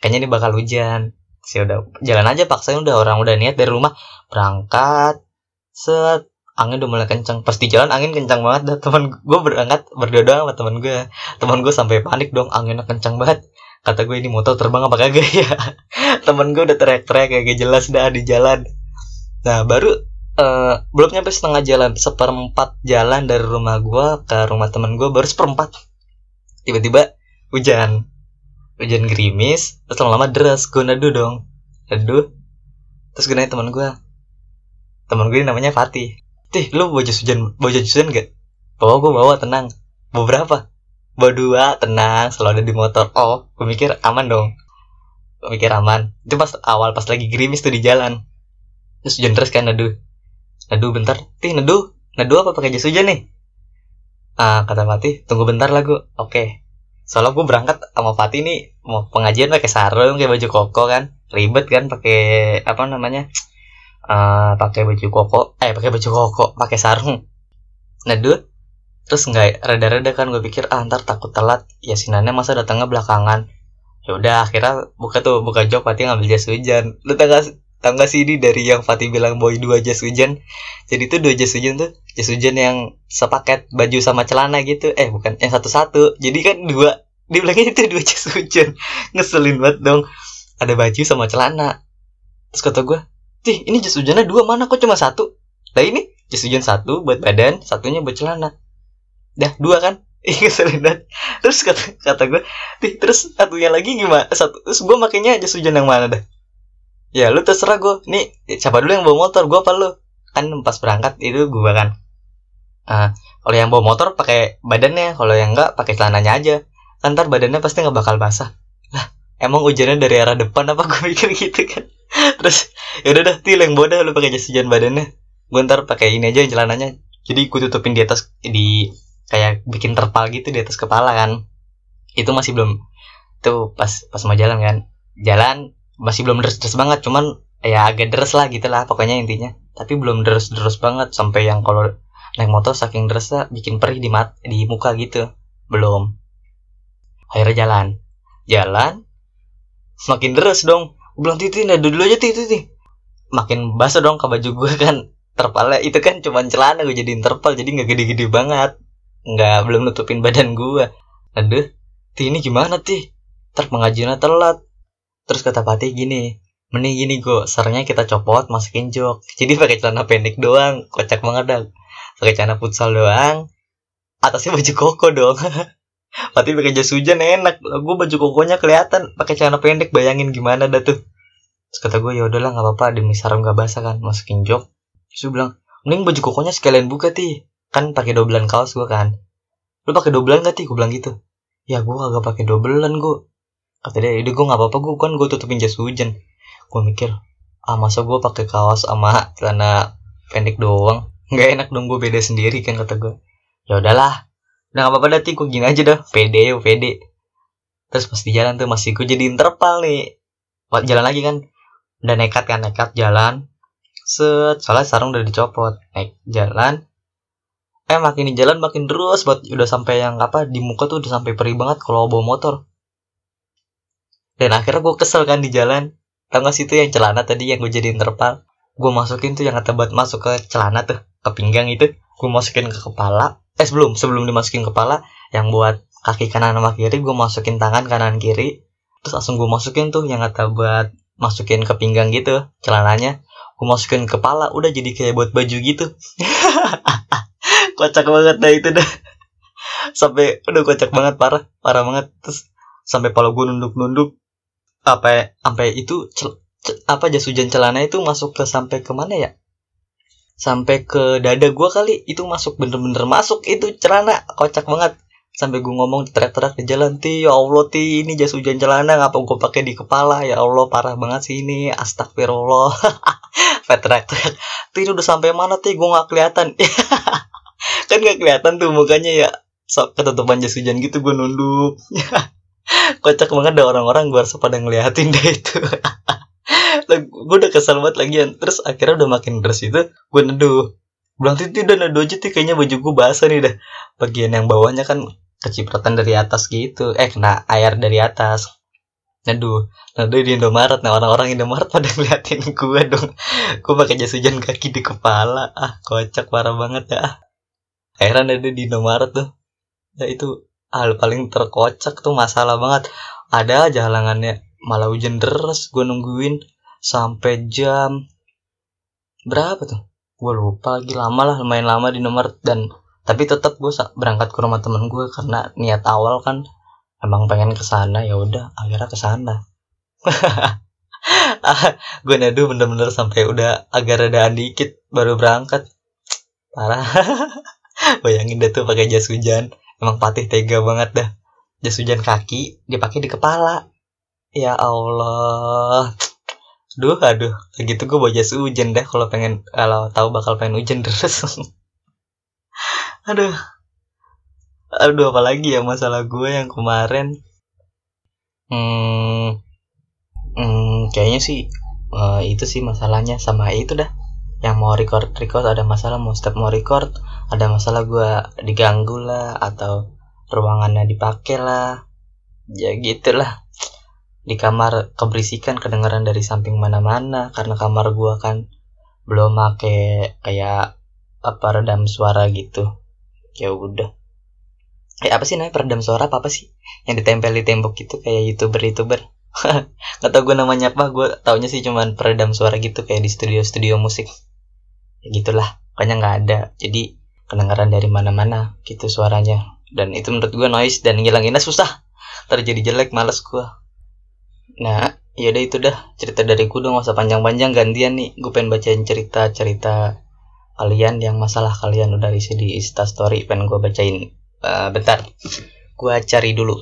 Kayaknya ini bakal hujan. Sih udah jalan aja paksain udah orang udah niat dari rumah berangkat. Set angin udah mulai kencang pas di jalan angin kencang banget dah teman gue berangkat berdua doang sama teman gue teman gue sampai panik dong anginnya kencang banget kata gue ini motor terbang apa kagak ya? Teman gue udah teriak-teriak kayak jelas dah di jalan. Nah baru uh, belum nyampe setengah jalan seperempat jalan dari rumah gue ke rumah teman gue baru seperempat. Tiba-tiba hujan. Hujan gerimis terus lama-lama deras gue nadu dong. Nadu terus gue nanya teman gue teman gue namanya Fatih. Tih, lu bawa jas hujan, bawa jas hujan gak? Bawa gue bawa, tenang. Bawa berapa? Bawa dua, tenang, selalu ada di motor. Oh, gue mikir aman dong. Gue mikir aman. Itu pas awal, pas lagi gerimis tuh di jalan. Terus hujan terus kan, nadu. Nadu bentar. Tih, nadu. Nadu apa pakai jas hujan nih? Ah, kata Fatih, tunggu bentar lah gue. Oke. Okay. Soalnya gue berangkat sama Fatih nih mau pengajian pakai sarung kayak baju koko kan. Ribet kan pakai apa namanya? uh, pakai baju koko eh pakai baju koko pakai sarung nedut terus nggak reda-reda kan gue pikir ah ntar takut telat. Ya sinannya masa datangnya belakangan. Ya udah akhirnya buka tuh buka jok Fatih ngambil jas hujan. Lu tau gak, tau gak sih ini dari yang Fatih bilang boy dua jas hujan? Jadi tuh dua jas hujan tuh jas hujan yang sepaket baju sama celana gitu. Eh bukan yang satu-satu. Jadi kan dua dibilangnya itu dua jas hujan. Ngeselin banget dong. Ada baju sama celana. Terus kata gue tih ini jas hujannya dua mana kok cuma satu? Lah ini jas hujan satu buat badan satunya buat celana dah dua kan Iya banget. Terus kata kata gue, Tih, terus satunya lagi gimana? Satu, terus gue makainya jas hujan yang mana dah? Ya lu terserah gue. Nih siapa dulu yang bawa motor? Gue apa lu? Kan pas berangkat itu gue kan. Ah, kalau yang bawa motor pakai badannya, kalau yang enggak pakai celananya aja. Ntar badannya pasti nggak bakal basah. Lah, emang hujannya dari arah depan apa gue mikir gitu kan? Terus ya udah dah, til yang bodoh lu pakai jas hujan badannya. Gue ntar pakai ini aja celananya. Jadi gue tutupin di atas di kayak bikin terpal gitu di atas kepala kan. Itu masih belum tuh pas pas mau jalan kan. Jalan masih belum deres-deres banget cuman ya agak deres lah gitu lah pokoknya intinya. Tapi belum deres-deres banget sampai yang kalau naik motor saking deresnya bikin perih di mat di muka gitu. Belum. Akhirnya jalan. Jalan semakin deres dong. Gue bilang titi nah dulu aja titi titi makin basah dong ke baju gue kan. Terpalnya itu kan cuman celana gue jadiin terpal jadi nggak gede-gede banget nggak belum nutupin badan gue aduh ti ini gimana ti? Ter pengajiannya telat. Terus kata Patih gini mending gini gue sarangnya kita copot masukin jok. Jadi pakai celana pendek doang kocak banget dah. Pakai celana futsal doang atasnya baju koko dong. Patih pakai jas hujan enak. Gue baju kokonya kelihatan pakai celana pendek bayangin gimana dah tuh. Terus kata gue ya udahlah nggak apa-apa demi sarung gak basah kan masukin jok. Terus bilang mending baju kokonya sekalian buka ti kan pakai dobelan kaos gue kan. Lu pakai dobelan gak sih gue bilang gitu. Ya gue kagak pakai dobelan gue kata dia udah gue nggak apa-apa gue kan gue tutupin jas hujan. Gue mikir ah masa gue pakai kaos sama celana pendek doang? Nggak enak dong gue beda sendiri kan kata gue ya udahlah. Udah nggak apa-apa dah gue gini aja dah. Pede pede. Terus pas di jalan tuh masih gue jadi terpal nih. Buat jalan lagi kan. Udah nekat kan nekat jalan. Set soalnya sarung udah dicopot. Naik jalan eh makin di jalan makin terus buat udah sampai yang apa di muka tuh udah sampai perih banget kalau bawa motor. Dan akhirnya gue kesel kan di jalan. Tau gak sih itu yang celana tadi yang gue jadiin terpal? Gue masukin tuh yang kata buat masuk ke celana tuh ke pinggang itu. Gue masukin ke kepala. Eh sebelum sebelum dimasukin kepala yang buat kaki kanan sama kiri gue masukin tangan kanan kiri. Terus langsung gue masukin tuh yang kata buat masukin ke pinggang gitu celananya. Gue masukin ke kepala udah jadi kayak buat baju gitu kocak banget dah itu dah. Sampai udah kocak banget parah parah banget. Terus sampai kalau gue nunduk-nunduk apa sampai itu cel, cel, apa jas hujan celana itu masuk ke sampai ke mana ya? Sampai ke dada gue kali itu masuk bener-bener masuk itu celana kocak banget. Sampai gue ngomong teriak-teriak di jalan ti ya allah ti ini jas hujan celana ngapa gue pakai di kepala? Ya allah parah banget sih ini astagfirullah. Teriak-teriak ti udah sampai mana ti? Gue nggak kelihatan kan gak kelihatan tuh mukanya ya. Sok ketutupan jas hujan gitu gue nunduk. Kocak banget ada orang-orang gue harus pada ngeliatin deh itu. Gue udah kesel banget lagi terus akhirnya udah makin deras itu gue neduh. Bilang titi udah neduh aja tuh kayaknya baju gue basah nih dah. Bagian yang bawahnya kan kecipratan dari atas gitu. Eh kena air dari atas. Neduh. Neduh di Indomaret. Nah orang-orang Indomaret pada ngeliatin gue dong. Gue pakai jas hujan kaki di kepala. Ah kocak parah banget ya heran ada di Indomaret tuh. Ya itu hal paling terkocak tuh masalah banget. Ada aja halangannya. Malah hujan deras gue nungguin sampai jam berapa tuh? Gue lupa lagi lama lah lumayan lama di nomor dan tapi tetap gue berangkat ke rumah temen gue karena niat awal kan. Emang pengen ke sana ya udah akhirnya ke sana. Gue nadu bener-bener sampai udah agak redaan dikit baru berangkat. Parah bayangin deh tuh pakai jas hujan. Emang patih tega banget dah. Jas hujan kaki dipakai di kepala. Ya Allah. Duh aduh. Gitu gue bawa jas hujan deh kalau pengen kalau tahu bakal pengen hujan terus. Aduh. Aduh apalagi ya masalah gue yang kemarin. Hmm, hmm kayaknya sih uh, itu sih masalahnya sama itu dah yang mau record record ada masalah mau step mau record ada masalah gue diganggu lah atau ruangannya dipakai lah. Ya gitulah di kamar keberisikan kedengaran dari samping mana-mana karena kamar gue kan belum make kayak apa redam suara gitu. Ya udah. Eh apa sih namanya peredam suara apa apa sih? Yang ditempel di tembok gitu kayak youtuber youtuber nggak tau gue namanya apa gue taunya sih cuman peredam suara gitu kayak di studio-studio musik ya gitulah pokoknya nggak ada. Jadi kedengaran dari mana-mana gitu suaranya. Dan itu menurut gue noise dan ngilanginnya susah. Terjadi jelek males gue nah yaudah itu dah. Cerita dari gue dong masa panjang-panjang gantian nih. Gue pengen bacain cerita-cerita kalian yang masalah kalian udah isi di Insta Story. Pengen gue bacain uh, bentar. Gue cari dulu.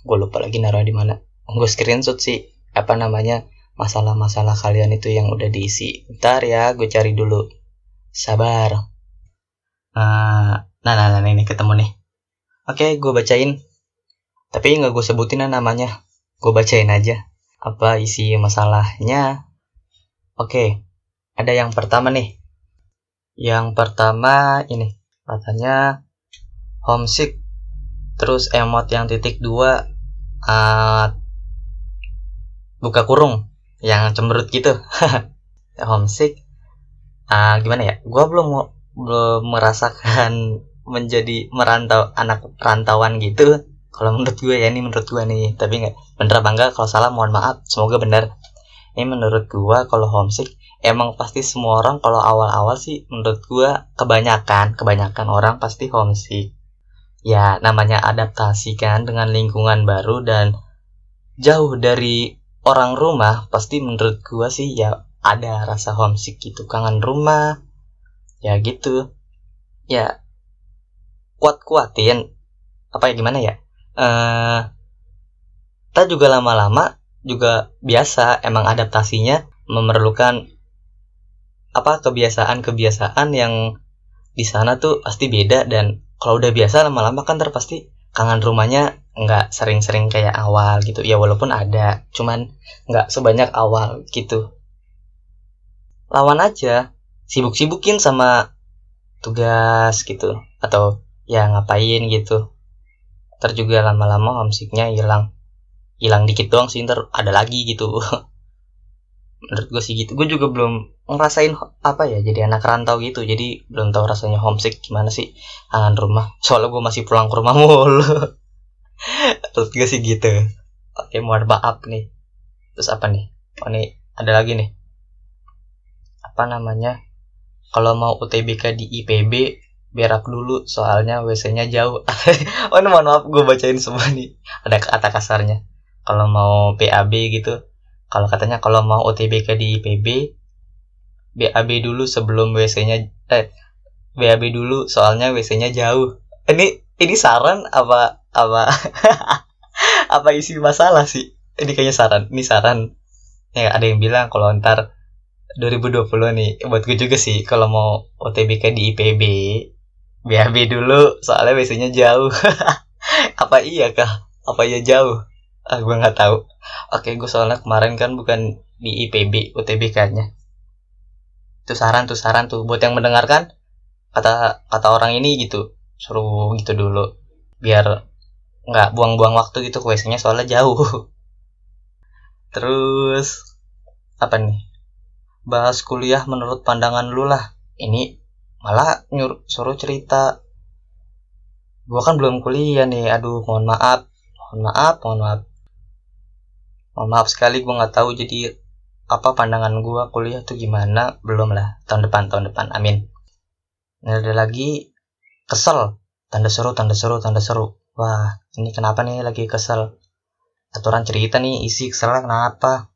Gue lupa lagi naruh di mana. Gue screenshot sih apa namanya masalah-masalah kalian itu yang udah diisi. Bentar ya gue cari dulu. Sabar. Uh, nah nah nah ini ketemu nih. Oke gue bacain. Tapi nggak gue sebutin namanya. Gue bacain aja apa isi masalahnya. Oke ada yang pertama nih. Yang pertama ini katanya homesick terus emot yang titik dua uh, buka kurung yang cemberut gitu. Homesick. Uh, gimana ya? Gue belum belum merasakan menjadi merantau anak perantauan gitu. Kalau menurut gue ya ini menurut gue nih. Tapi nggak bener apa enggak kalau salah mohon maaf. Semoga benar ini menurut gue kalau homesick emang pasti semua orang kalau awal-awal sih menurut gue kebanyakan kebanyakan orang pasti homesick. Ya namanya adaptasi kan dengan lingkungan baru dan jauh dari orang rumah pasti menurut gue sih ya ada rasa homesick gitu kangen rumah ya gitu. Ya kuat kuatin apa ya gimana ya uh, kita juga lama-lama juga biasa emang adaptasinya memerlukan apa kebiasaan-kebiasaan yang di sana tuh pasti beda dan kalau udah biasa lama-lama kan terpasti kangen rumahnya nggak sering-sering kayak awal gitu. Ya walaupun ada cuman nggak sebanyak awal gitu. Lawan aja sibuk-sibukin sama tugas gitu atau ya ngapain gitu. Ntar juga lama-lama homesicknya hilang. Hilang dikit doang sih ntar ada lagi gitu. Menurut gue sih gitu. Gue juga belum ngerasain apa ya jadi anak rantau gitu. Jadi belum tahu rasanya homesick gimana sih kangen rumah. Soalnya gue masih pulang ke rumah mulu menurut gue sih gitu oke maaf nih terus apa nih oh nih ada lagi nih apa namanya kalau mau UTBK di IPB berak dulu soalnya WC-nya jauh. oh ini mohon maaf gue bacain semua nih. Ada kata kasarnya. Kalau mau PAB gitu, kalau katanya kalau mau OTBK di IPB, BAB dulu sebelum WC-nya eh BAB dulu soalnya WC-nya jauh. Ini ini saran apa apa apa isi masalah sih? Ini kayaknya saran. Ini saran. Ya ada yang bilang kalau ntar 2020 nih buat gue juga sih kalau mau OTBK di IPB BAB dulu soalnya biasanya jauh apa iya kah apa iya jauh ah gue nggak tahu oke gue soalnya kemarin kan bukan di IPB UTBK nya itu saran tuh saran tuh buat yang mendengarkan kata kata orang ini gitu suruh gitu dulu biar nggak buang-buang waktu gitu ke nya soalnya jauh. Terus apa nih? Bahas kuliah menurut pandangan lu lah. Ini malah nyuruh suruh cerita. Gua kan belum kuliah nih aduh mohon maaf mohon maaf mohon maaf. Mohon maaf sekali gua nggak tahu jadi apa pandangan gua kuliah tuh gimana belum lah tahun depan tahun depan amin. Nah, ada lagi kesel tanda seru tanda seru tanda seru wah ini kenapa nih lagi kesel? Aturan cerita nih isi kesel kenapa?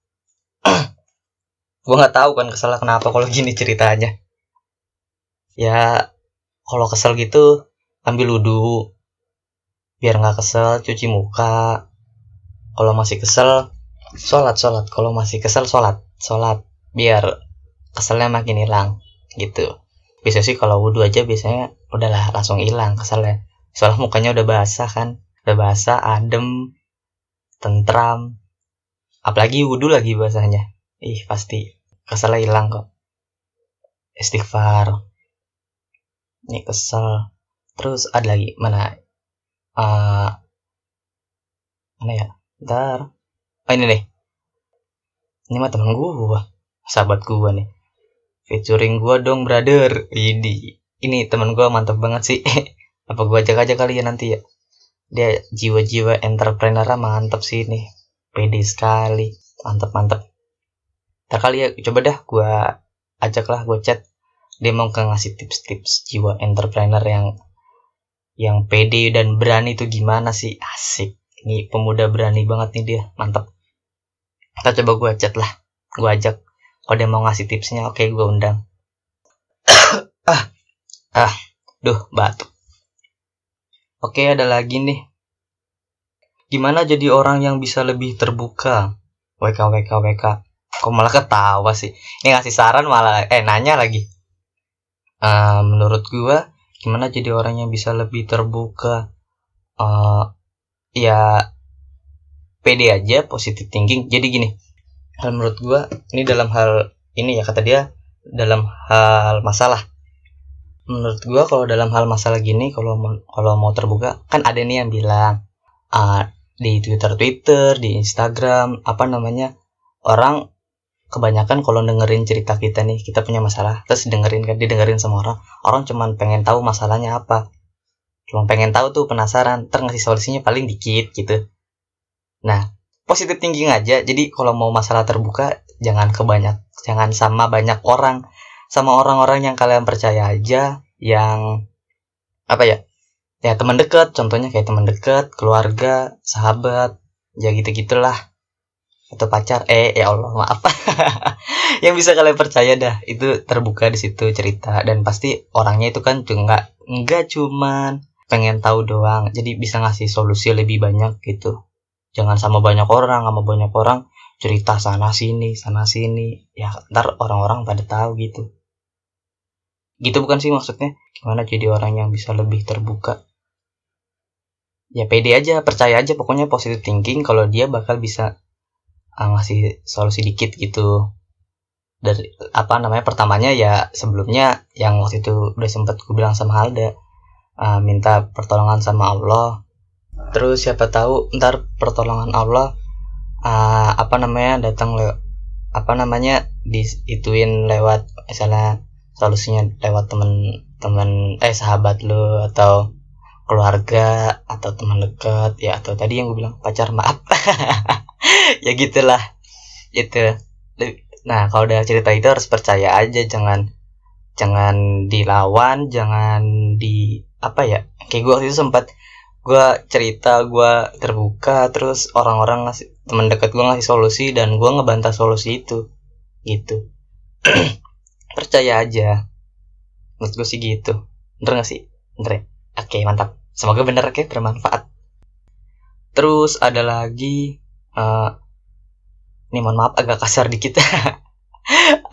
Gua nggak tahu kan kesel kenapa kalau gini ceritanya. Ya kalau kesel gitu ambil wudhu. Biar nggak kesel cuci muka. Kalau masih kesel sholat sholat. Kalau masih kesel sholat sholat. Biar keselnya makin hilang gitu. Bisa sih kalau wudhu aja biasanya udahlah langsung hilang keselnya soalnya mukanya udah basah kan. Udah basah adem tentram. Apalagi wudhu lagi basahnya. Ih pasti keselnya hilang kok. Istighfar. Ini kesel. Terus ada lagi mana? Uh, mana ya? Ntar oh ini nih. Ini mah temen gua. Sahabat gua nih. Featuring gua dong brother. Ini ini temen gua mantap banget sih apa gua ajak aja kali ya nanti ya? Dia jiwa-jiwa entrepreneur mantap sih ini. Pede sekali. Mantep mantep. Tak kali ya coba dah gue ajak lah gue chat. Dia mau ke ngasih tips-tips jiwa entrepreneur yang yang pede dan berani itu gimana sih? Asik. Ini pemuda berani banget nih dia. Mantep. Kita coba gue chat lah. Gue ajak. Kalau dia mau ngasih tipsnya oke gue undang. Ah. Ah. Duh batuk oke ada lagi nih. Gimana jadi orang yang bisa lebih terbuka? WK WK WK kok malah ketawa sih? Ini ngasih saran malah eh nanya lagi. Uh, menurut gua gimana jadi orang yang bisa lebih terbuka? Uh, ya pede aja positive thinking. Jadi gini hal menurut gua ini dalam hal ini ya kata dia dalam hal masalah menurut gua kalau dalam hal masalah gini kalau kalau mau terbuka kan ada nih yang bilang uh, di Twitter Twitter di Instagram apa namanya orang kebanyakan kalau dengerin cerita kita nih kita punya masalah terus dengerin kan didengerin sama orang orang cuman pengen tahu masalahnya apa. Cuma pengen tahu tuh penasaran ter ngasih solusinya paling dikit gitu. Nah positif thinking aja jadi kalau mau masalah terbuka jangan kebanyak jangan sama banyak orang sama orang-orang yang kalian percaya aja yang apa ya ya teman dekat contohnya kayak teman dekat keluarga sahabat ya gitu gitulah atau pacar eh ya Allah maaf. Yang bisa kalian percaya dah itu terbuka di situ cerita. Dan pasti orangnya itu kan juga nggak cuman pengen tahu doang. Jadi bisa ngasih solusi lebih banyak gitu. Jangan sama banyak orang sama banyak orang cerita sana sini sana sini. Ya ntar orang-orang pada tahu gitu. Gitu bukan sih maksudnya? Gimana jadi orang yang bisa lebih terbuka? Ya pede aja percaya aja. Pokoknya positive thinking kalau dia bakal bisa uh, ngasih solusi dikit gitu. Dari apa namanya pertamanya ya sebelumnya yang waktu itu udah sempet gue bilang sama Halda uh, minta pertolongan sama Allah. Terus siapa tahu ntar pertolongan Allah uh, apa namanya datang le apa namanya diituin lewat misalnya solusinya lewat temen-temen eh sahabat lo atau keluarga atau teman dekat ya atau tadi yang gue bilang pacar maaf. Ya gitulah gitu. Nah kalau udah cerita itu harus percaya aja jangan jangan dilawan jangan di apa ya kayak gue waktu itu sempat gue cerita gue terbuka terus orang-orang ngasih teman dekat gue ngasih solusi dan gue ngebantah solusi itu. Gitu. Percaya aja. Menurut gue sih gitu. Bener gak sih? Bener ya? Oke mantap. Semoga bener oke? Bermanfaat. Terus ada lagi uh, ini mohon maaf agak kasar dikit.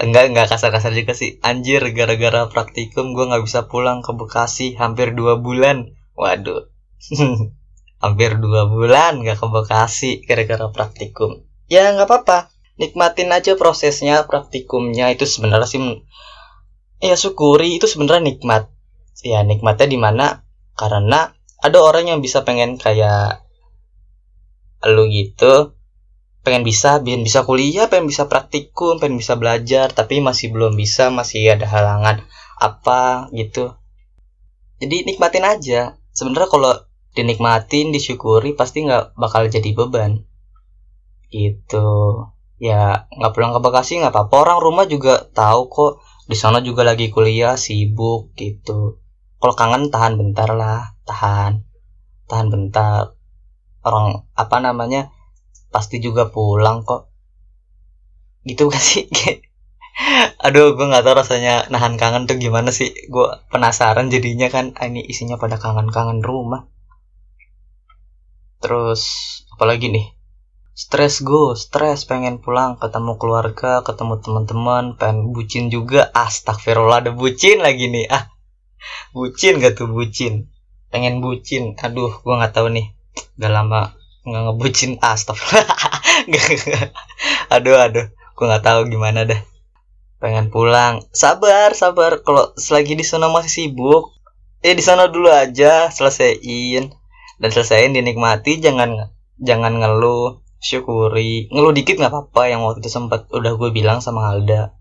Enggak enggak kasar-kasar juga sih. Anjir gara-gara praktikum gue nggak bisa pulang ke Bekasi hampir dua bulan. Waduh hampir dua bulan nggak ke Bekasi gara-gara praktikum. Ya nggak apa-apa. Nikmatin aja prosesnya praktikumnya. Itu sebenarnya sih ya syukuri. Itu sebenarnya nikmat. Ya nikmatnya di mana? Karena ada orang yang bisa pengen kayak lu gitu. Pengen bisa pengen bisa kuliah pengen bisa praktikum pengen bisa belajar tapi masih belum bisa masih ada halangan apa gitu. Jadi nikmatin aja. Sebenarnya kalau dinikmatin disyukuri pasti nggak bakal jadi beban. Gitu. Ya nggak pulang ke Bekasi nggak apa-apa. Orang rumah juga tahu kok. Di sana juga lagi kuliah sibuk gitu. Kalau kangen tahan bentar lah. Tahan. Tahan bentar. Orang apa namanya pasti juga pulang kok. Gitu kan sih? Aduh gue nggak tahu rasanya nahan kangen tuh gimana sih. Gue penasaran jadinya kan ini isinya pada kangen-kangen rumah terus apalagi nih? Stres gue stres pengen pulang ketemu keluarga ketemu teman-teman. Pengen bucin juga. Astagfirullah ada bucin lagi nih. Ah bucin gak tuh bucin? Pengen bucin. Aduh gue nggak tahu nih. Gak lama nggak ngebucin. Astagfirullah. Aduh aduh. Gue nggak tahu gimana dah. Pengen pulang. Sabar sabar. Kalau selagi di sana masih sibuk eh di sana dulu aja. Selesaiin dan selesaiin dinikmati jangan jangan ngeluh syukuri. Ngeluh dikit nggak apa-apa yang waktu itu sempat udah gue bilang sama Alda.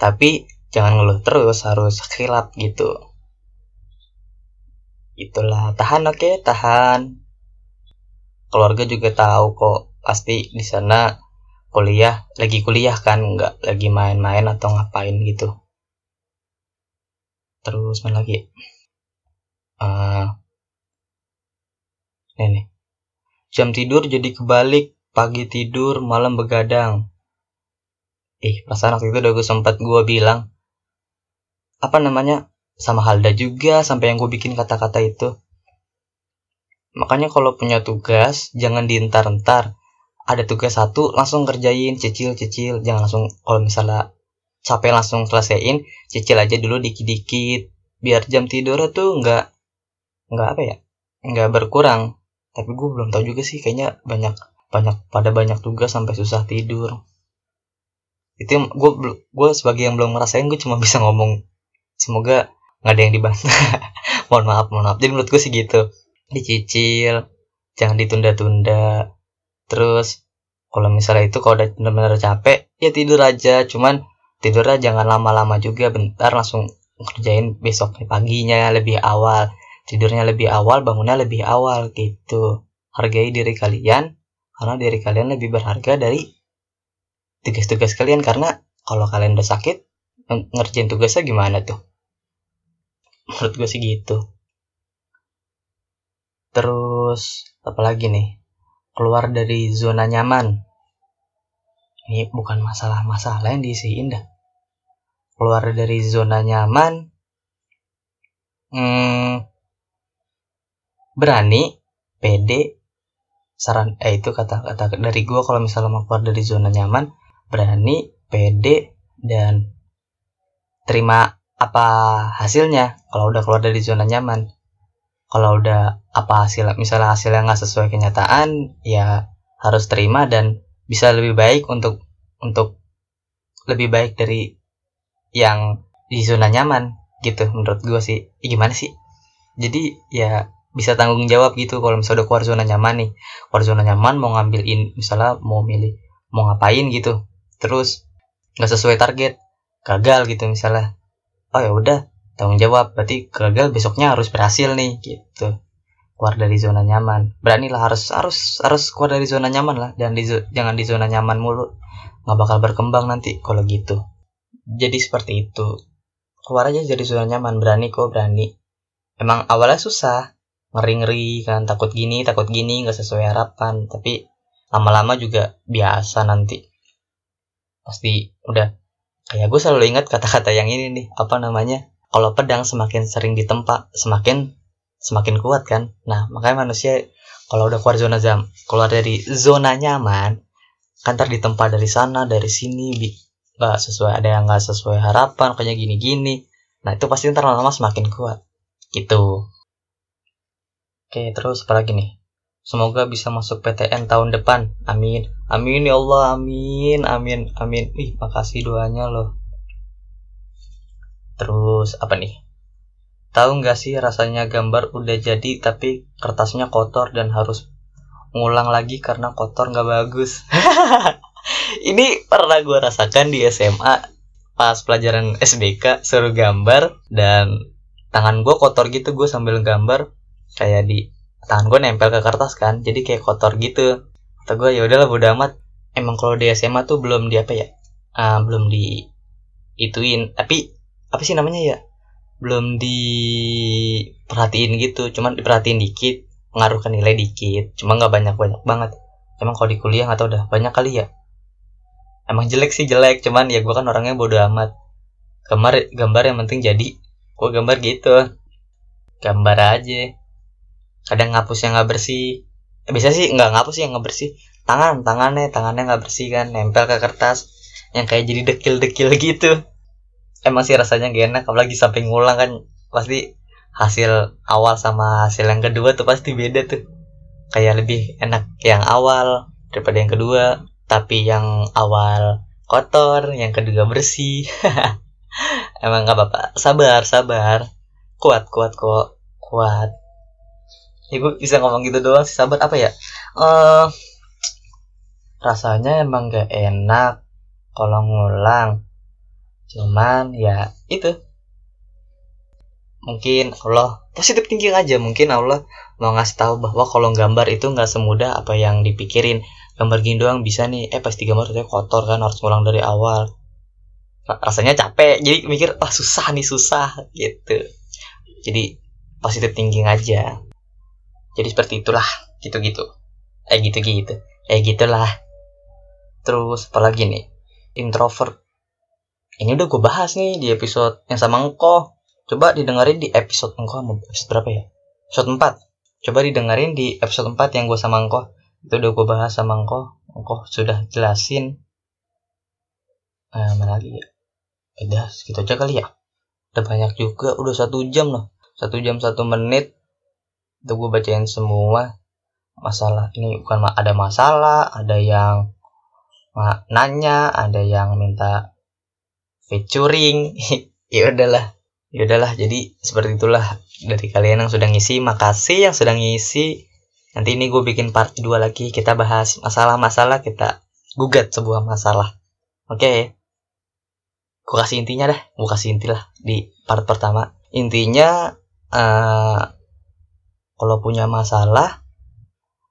Tapi jangan ngeluh terus harus khilaf gitu. Itulah. Tahan oke? Okay? tahan. Keluarga juga tahu kok pasti di sana kuliah lagi kuliah kan nggak lagi main-main atau ngapain gitu. Terus mana lagi? Uh, ini. Jam tidur jadi kebalik pagi tidur malam begadang. Eh perasaan waktu itu udah gue sempat gue bilang apa namanya sama Halda juga sampai yang gue bikin kata-kata itu. Makanya kalau punya tugas jangan dientar-entar. Ada tugas satu langsung kerjain cicil-cicil. Jangan langsung kalau misalnya capek langsung selesaiin cicil aja dulu dikit-dikit. Biar jam tidur tuh nggak nggak apa ya nggak berkurang tapi gue belum tahu juga sih kayaknya banyak banyak pada banyak tugas sampai susah tidur. Itu gue gue sebagai yang belum ngerasain gue cuma bisa ngomong semoga nggak ada yang dibahas mohon maaf mohon maaf. Jadi menurut gue sih gitu. Dicicil jangan ditunda-tunda. Terus kalau misalnya itu kalau udah benar-benar capek ya tidur aja. Cuman tidurnya jangan lama-lama juga. Bentar langsung kerjain besok paginya lebih awal tidurnya lebih awal bangunnya lebih awal gitu. Hargai diri kalian karena diri kalian lebih berharga dari tugas-tugas kalian karena kalau kalian udah sakit ngerjain tugasnya gimana tuh? Menurut gue sih gitu. Terus apalagi nih? Keluar dari zona nyaman. Ini bukan masalah-masalah yang diisiin dah. Keluar dari zona nyaman hmm, berani pede saran eh itu kata-kata dari gue kalau misalnya mau keluar dari zona nyaman berani pede dan terima apa hasilnya kalau udah keluar dari zona nyaman. Kalau udah apa hasil misalnya hasilnya nggak sesuai kenyataan ya harus terima dan bisa lebih baik untuk untuk lebih baik dari yang di zona nyaman gitu menurut gue sih. Gimana sih? Jadi ya bisa tanggung jawab gitu kalau misalnya udah keluar zona nyaman nih. Keluar zona nyaman mau ngambil in misalnya mau milih mau ngapain gitu. Terus nggak sesuai target gagal gitu misalnya. Oh ya udah tanggung jawab. Berarti gagal besoknya harus berhasil nih gitu. Keluar dari zona nyaman. Beranilah harus harus harus keluar dari zona nyaman lah. Dan di, jangan di zona nyaman mulu. Nggak bakal berkembang nanti kalau gitu. Jadi seperti itu. Keluar aja dari zona nyaman. Berani kok berani. Emang awalnya susah ngeri-ngeri kan takut gini takut gini nggak sesuai harapan. Tapi lama-lama juga biasa nanti. Pasti udah kayak gue selalu ingat kata-kata yang ini nih apa namanya kalau pedang semakin sering ditempa semakin semakin kuat kan. Nah makanya manusia kalau udah keluar zona jam keluar dari zona nyaman kan ntar ditempa dari sana dari sini nggak sesuai ada yang nggak sesuai harapan kayak gini-gini. Nah itu pasti ntar lama-lama semakin kuat. Gitu Oke, terus apa lagi nih? Semoga bisa masuk PTN tahun depan. Amin. Amin ya Allah. Amin. Amin. Amin. Ih, makasih doanya loh. Terus apa nih? Tahu nggak sih rasanya gambar udah jadi tapi kertasnya kotor dan harus ngulang lagi karena kotor nggak bagus. Ini pernah gue rasakan di SMA pas pelajaran SBK suruh gambar dan tangan gue kotor gitu gue sambil gambar kayak di tangan gue nempel ke kertas kan jadi kayak kotor gitu. Kata gue ya udahlah bodo amat. Emang kalau di SMA tuh belum di apa ya? Uh, belum di ituin tapi apa sih namanya ya? Belum diperhatiin gitu cuman diperhatiin dikit pengaruh nilai dikit. Cuma nggak banyak banyak banget. Emang kalau di kuliah atau udah banyak kali ya? Emang jelek sih jelek. Cuman ya gue kan orangnya bodo amat. Gambar gambar yang penting jadi. Gue gambar gitu. Gambar aja kadang ngapus yang nggak bersih. Eh, bisa sih nggak ngapus yang nggak bersih. Tangan tangannya tangannya nggak bersih kan. Nempel ke kertas yang kayak jadi dekil-dekil gitu. Emang sih rasanya gak enak apalagi sampai ngulang kan. Pasti hasil awal sama hasil yang kedua tuh pasti beda tuh. Kayak lebih enak yang awal daripada yang kedua. Tapi yang awal kotor yang kedua bersih. Emang nggak apa-apa. Sabar sabar. Kuat kuat kok. Kuat ya gue bisa ngomong gitu doang sih sahabat. Apa ya? Uh, rasanya emang gak enak kalau ngulang. Cuman ya itu. Mungkin Allah positif thinking aja. Mungkin Allah mau ngasih tahu bahwa kalau gambar itu nggak semudah apa yang dipikirin. Gambar gini doang bisa nih. Eh pas digambar ternyata kotor kan harus ngulang dari awal. Rasanya capek. Jadi mikir ah susah nih susah. Gitu. Jadi positive thinking aja jadi seperti itulah gitu-gitu. Eh gitu-gitu. Eh gitulah. Terus apalagi nih? Introvert. Ini udah gue bahas nih di episode yang sama engkau coba didengerin di episode engkau episode berapa ya? Episode 4 coba didengerin di episode 4 yang gue sama Engko. Itu udah gue bahas sama Engko. Engko sudah jelasin. Eh, mana lagi ya? Udah segitu aja kali ya. Udah banyak juga. Udah satu jam loh. Satu jam satu menit itu gue bacain semua. Masalah ini bukan ada masalah ada yang nanya ada yang minta featuring ya udahlah ya udahlah. Jadi seperti itulah dari kalian yang sudah ngisi. Makasih yang sudah ngisi. Nanti ini gue bikin part 2 lagi. Kita bahas masalah-masalah kita gugat sebuah masalah. Oke? Okay. gue kasih intinya dah. Gue kasih inti lah di part pertama. Intinya uh, kalau punya masalah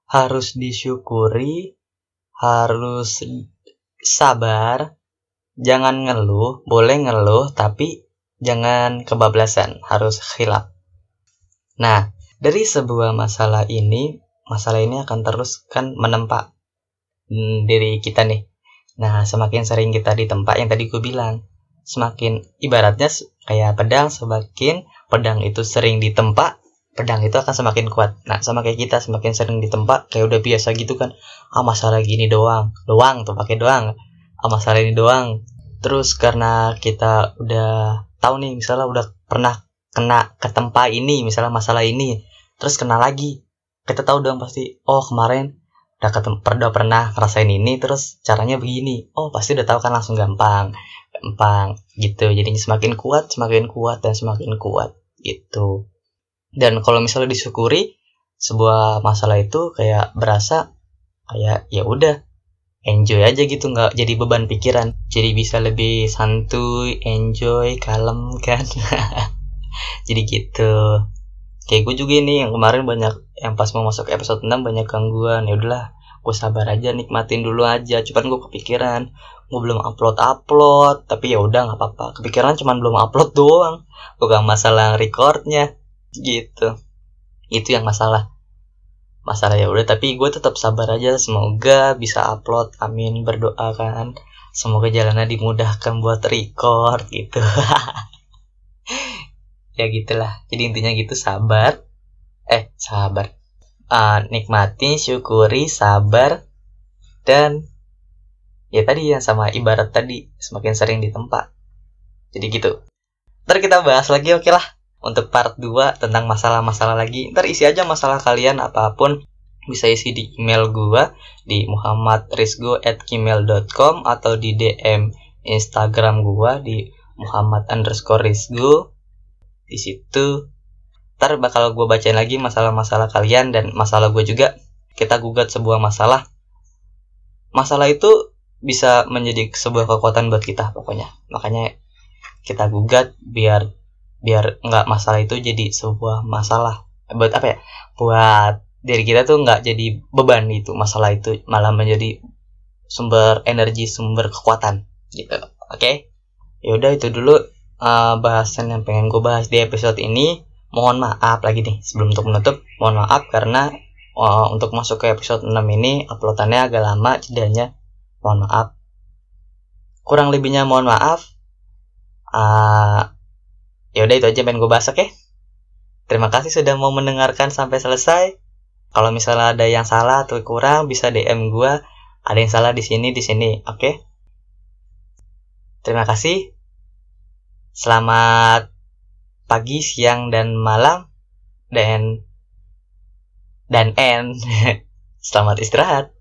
harus disyukuri harus sabar jangan ngeluh boleh ngeluh tapi jangan kebablasan, harus khilaf. Nah, dari sebuah masalah ini, masalah ini akan terus kan menempa hmm, diri kita nih. Nah, semakin sering kita di tempat yang tadi gue bilang, semakin ibaratnya kayak pedang, semakin pedang itu sering ditempa, pedang itu akan semakin kuat. Nah, sama kayak kita semakin sering ditempa, kayak udah biasa gitu kan. Ah, masalah gini doang, doang tuh pakai doang. Ah, masalah ini doang. Terus karena kita udah tahu nih misalnya udah pernah kena ke tempat ini misalnya masalah ini terus kena lagi kita tahu dong pasti oh kemarin udah udah pernah ngerasain ini terus caranya begini oh pasti udah tahu kan langsung gampang gampang gitu jadinya semakin kuat semakin kuat dan semakin kuat gitu dan kalau misalnya disyukuri sebuah masalah itu kayak berasa kayak ya udah enjoy aja gitu nggak jadi beban pikiran. Jadi bisa lebih santuy enjoy kalem kan. Jadi gitu. Kayak gue juga ini yang kemarin banyak yang pas mau masuk episode 6 banyak gangguan. Ya udahlah gue sabar aja nikmatin dulu aja. Cuman gue kepikiran gue belum upload upload tapi ya udah nggak apa-apa. Kepikiran cuman belum upload doang. Bukan masalah recordnya gitu. Itu yang masalah. Masalah ya udah tapi gue tetap sabar aja. Semoga bisa upload. Amin. Berdoa kan. Semoga jalannya dimudahkan buat record gitu. Ya gitulah. Jadi intinya gitu sabar. Eh sabar. Uh, nikmati syukuri sabar dan ya tadi yang sama ibarat tadi semakin sering di tempat jadi gitu. Ntar kita bahas lagi oke okay lah untuk part 2 tentang masalah-masalah lagi ntar isi aja masalah kalian apa pun. Bisa isi di email gua di muhammadrizgo@gmail.com atau di DM Instagram gua di muhammad underscore rizgo. Di situ ntar bakal gua bacain lagi masalah-masalah kalian dan masalah gua juga. Kita gugat sebuah masalah. Masalah itu bisa menjadi sebuah kekuatan buat kita pokoknya. Makanya kita gugat biar biar nggak masalah itu jadi sebuah masalah. Buat apa ya? Buat diri kita tuh nggak jadi beban itu masalah itu malah menjadi sumber energi sumber kekuatan gitu. Oke? Okay? yaudah itu dulu uh, bahasan yang pengen gue bahas di episode ini. Mohon maaf lagi nih sebelum untuk menutup mohon maaf karena uh, untuk masuk ke episode 6 ini uploadannya agak lama jedanya mohon maaf. Kurang lebihnya mohon maaf. Uh, ya udah itu aja pengen gue bahas oke okay? terima kasih sudah mau mendengarkan sampai selesai. Kalau misalnya ada yang salah atau kurang bisa DM gue ada yang salah di sini di sini oke? Okay? terima kasih. Selamat pagi siang dan malam. Dan dan end selamat istirahat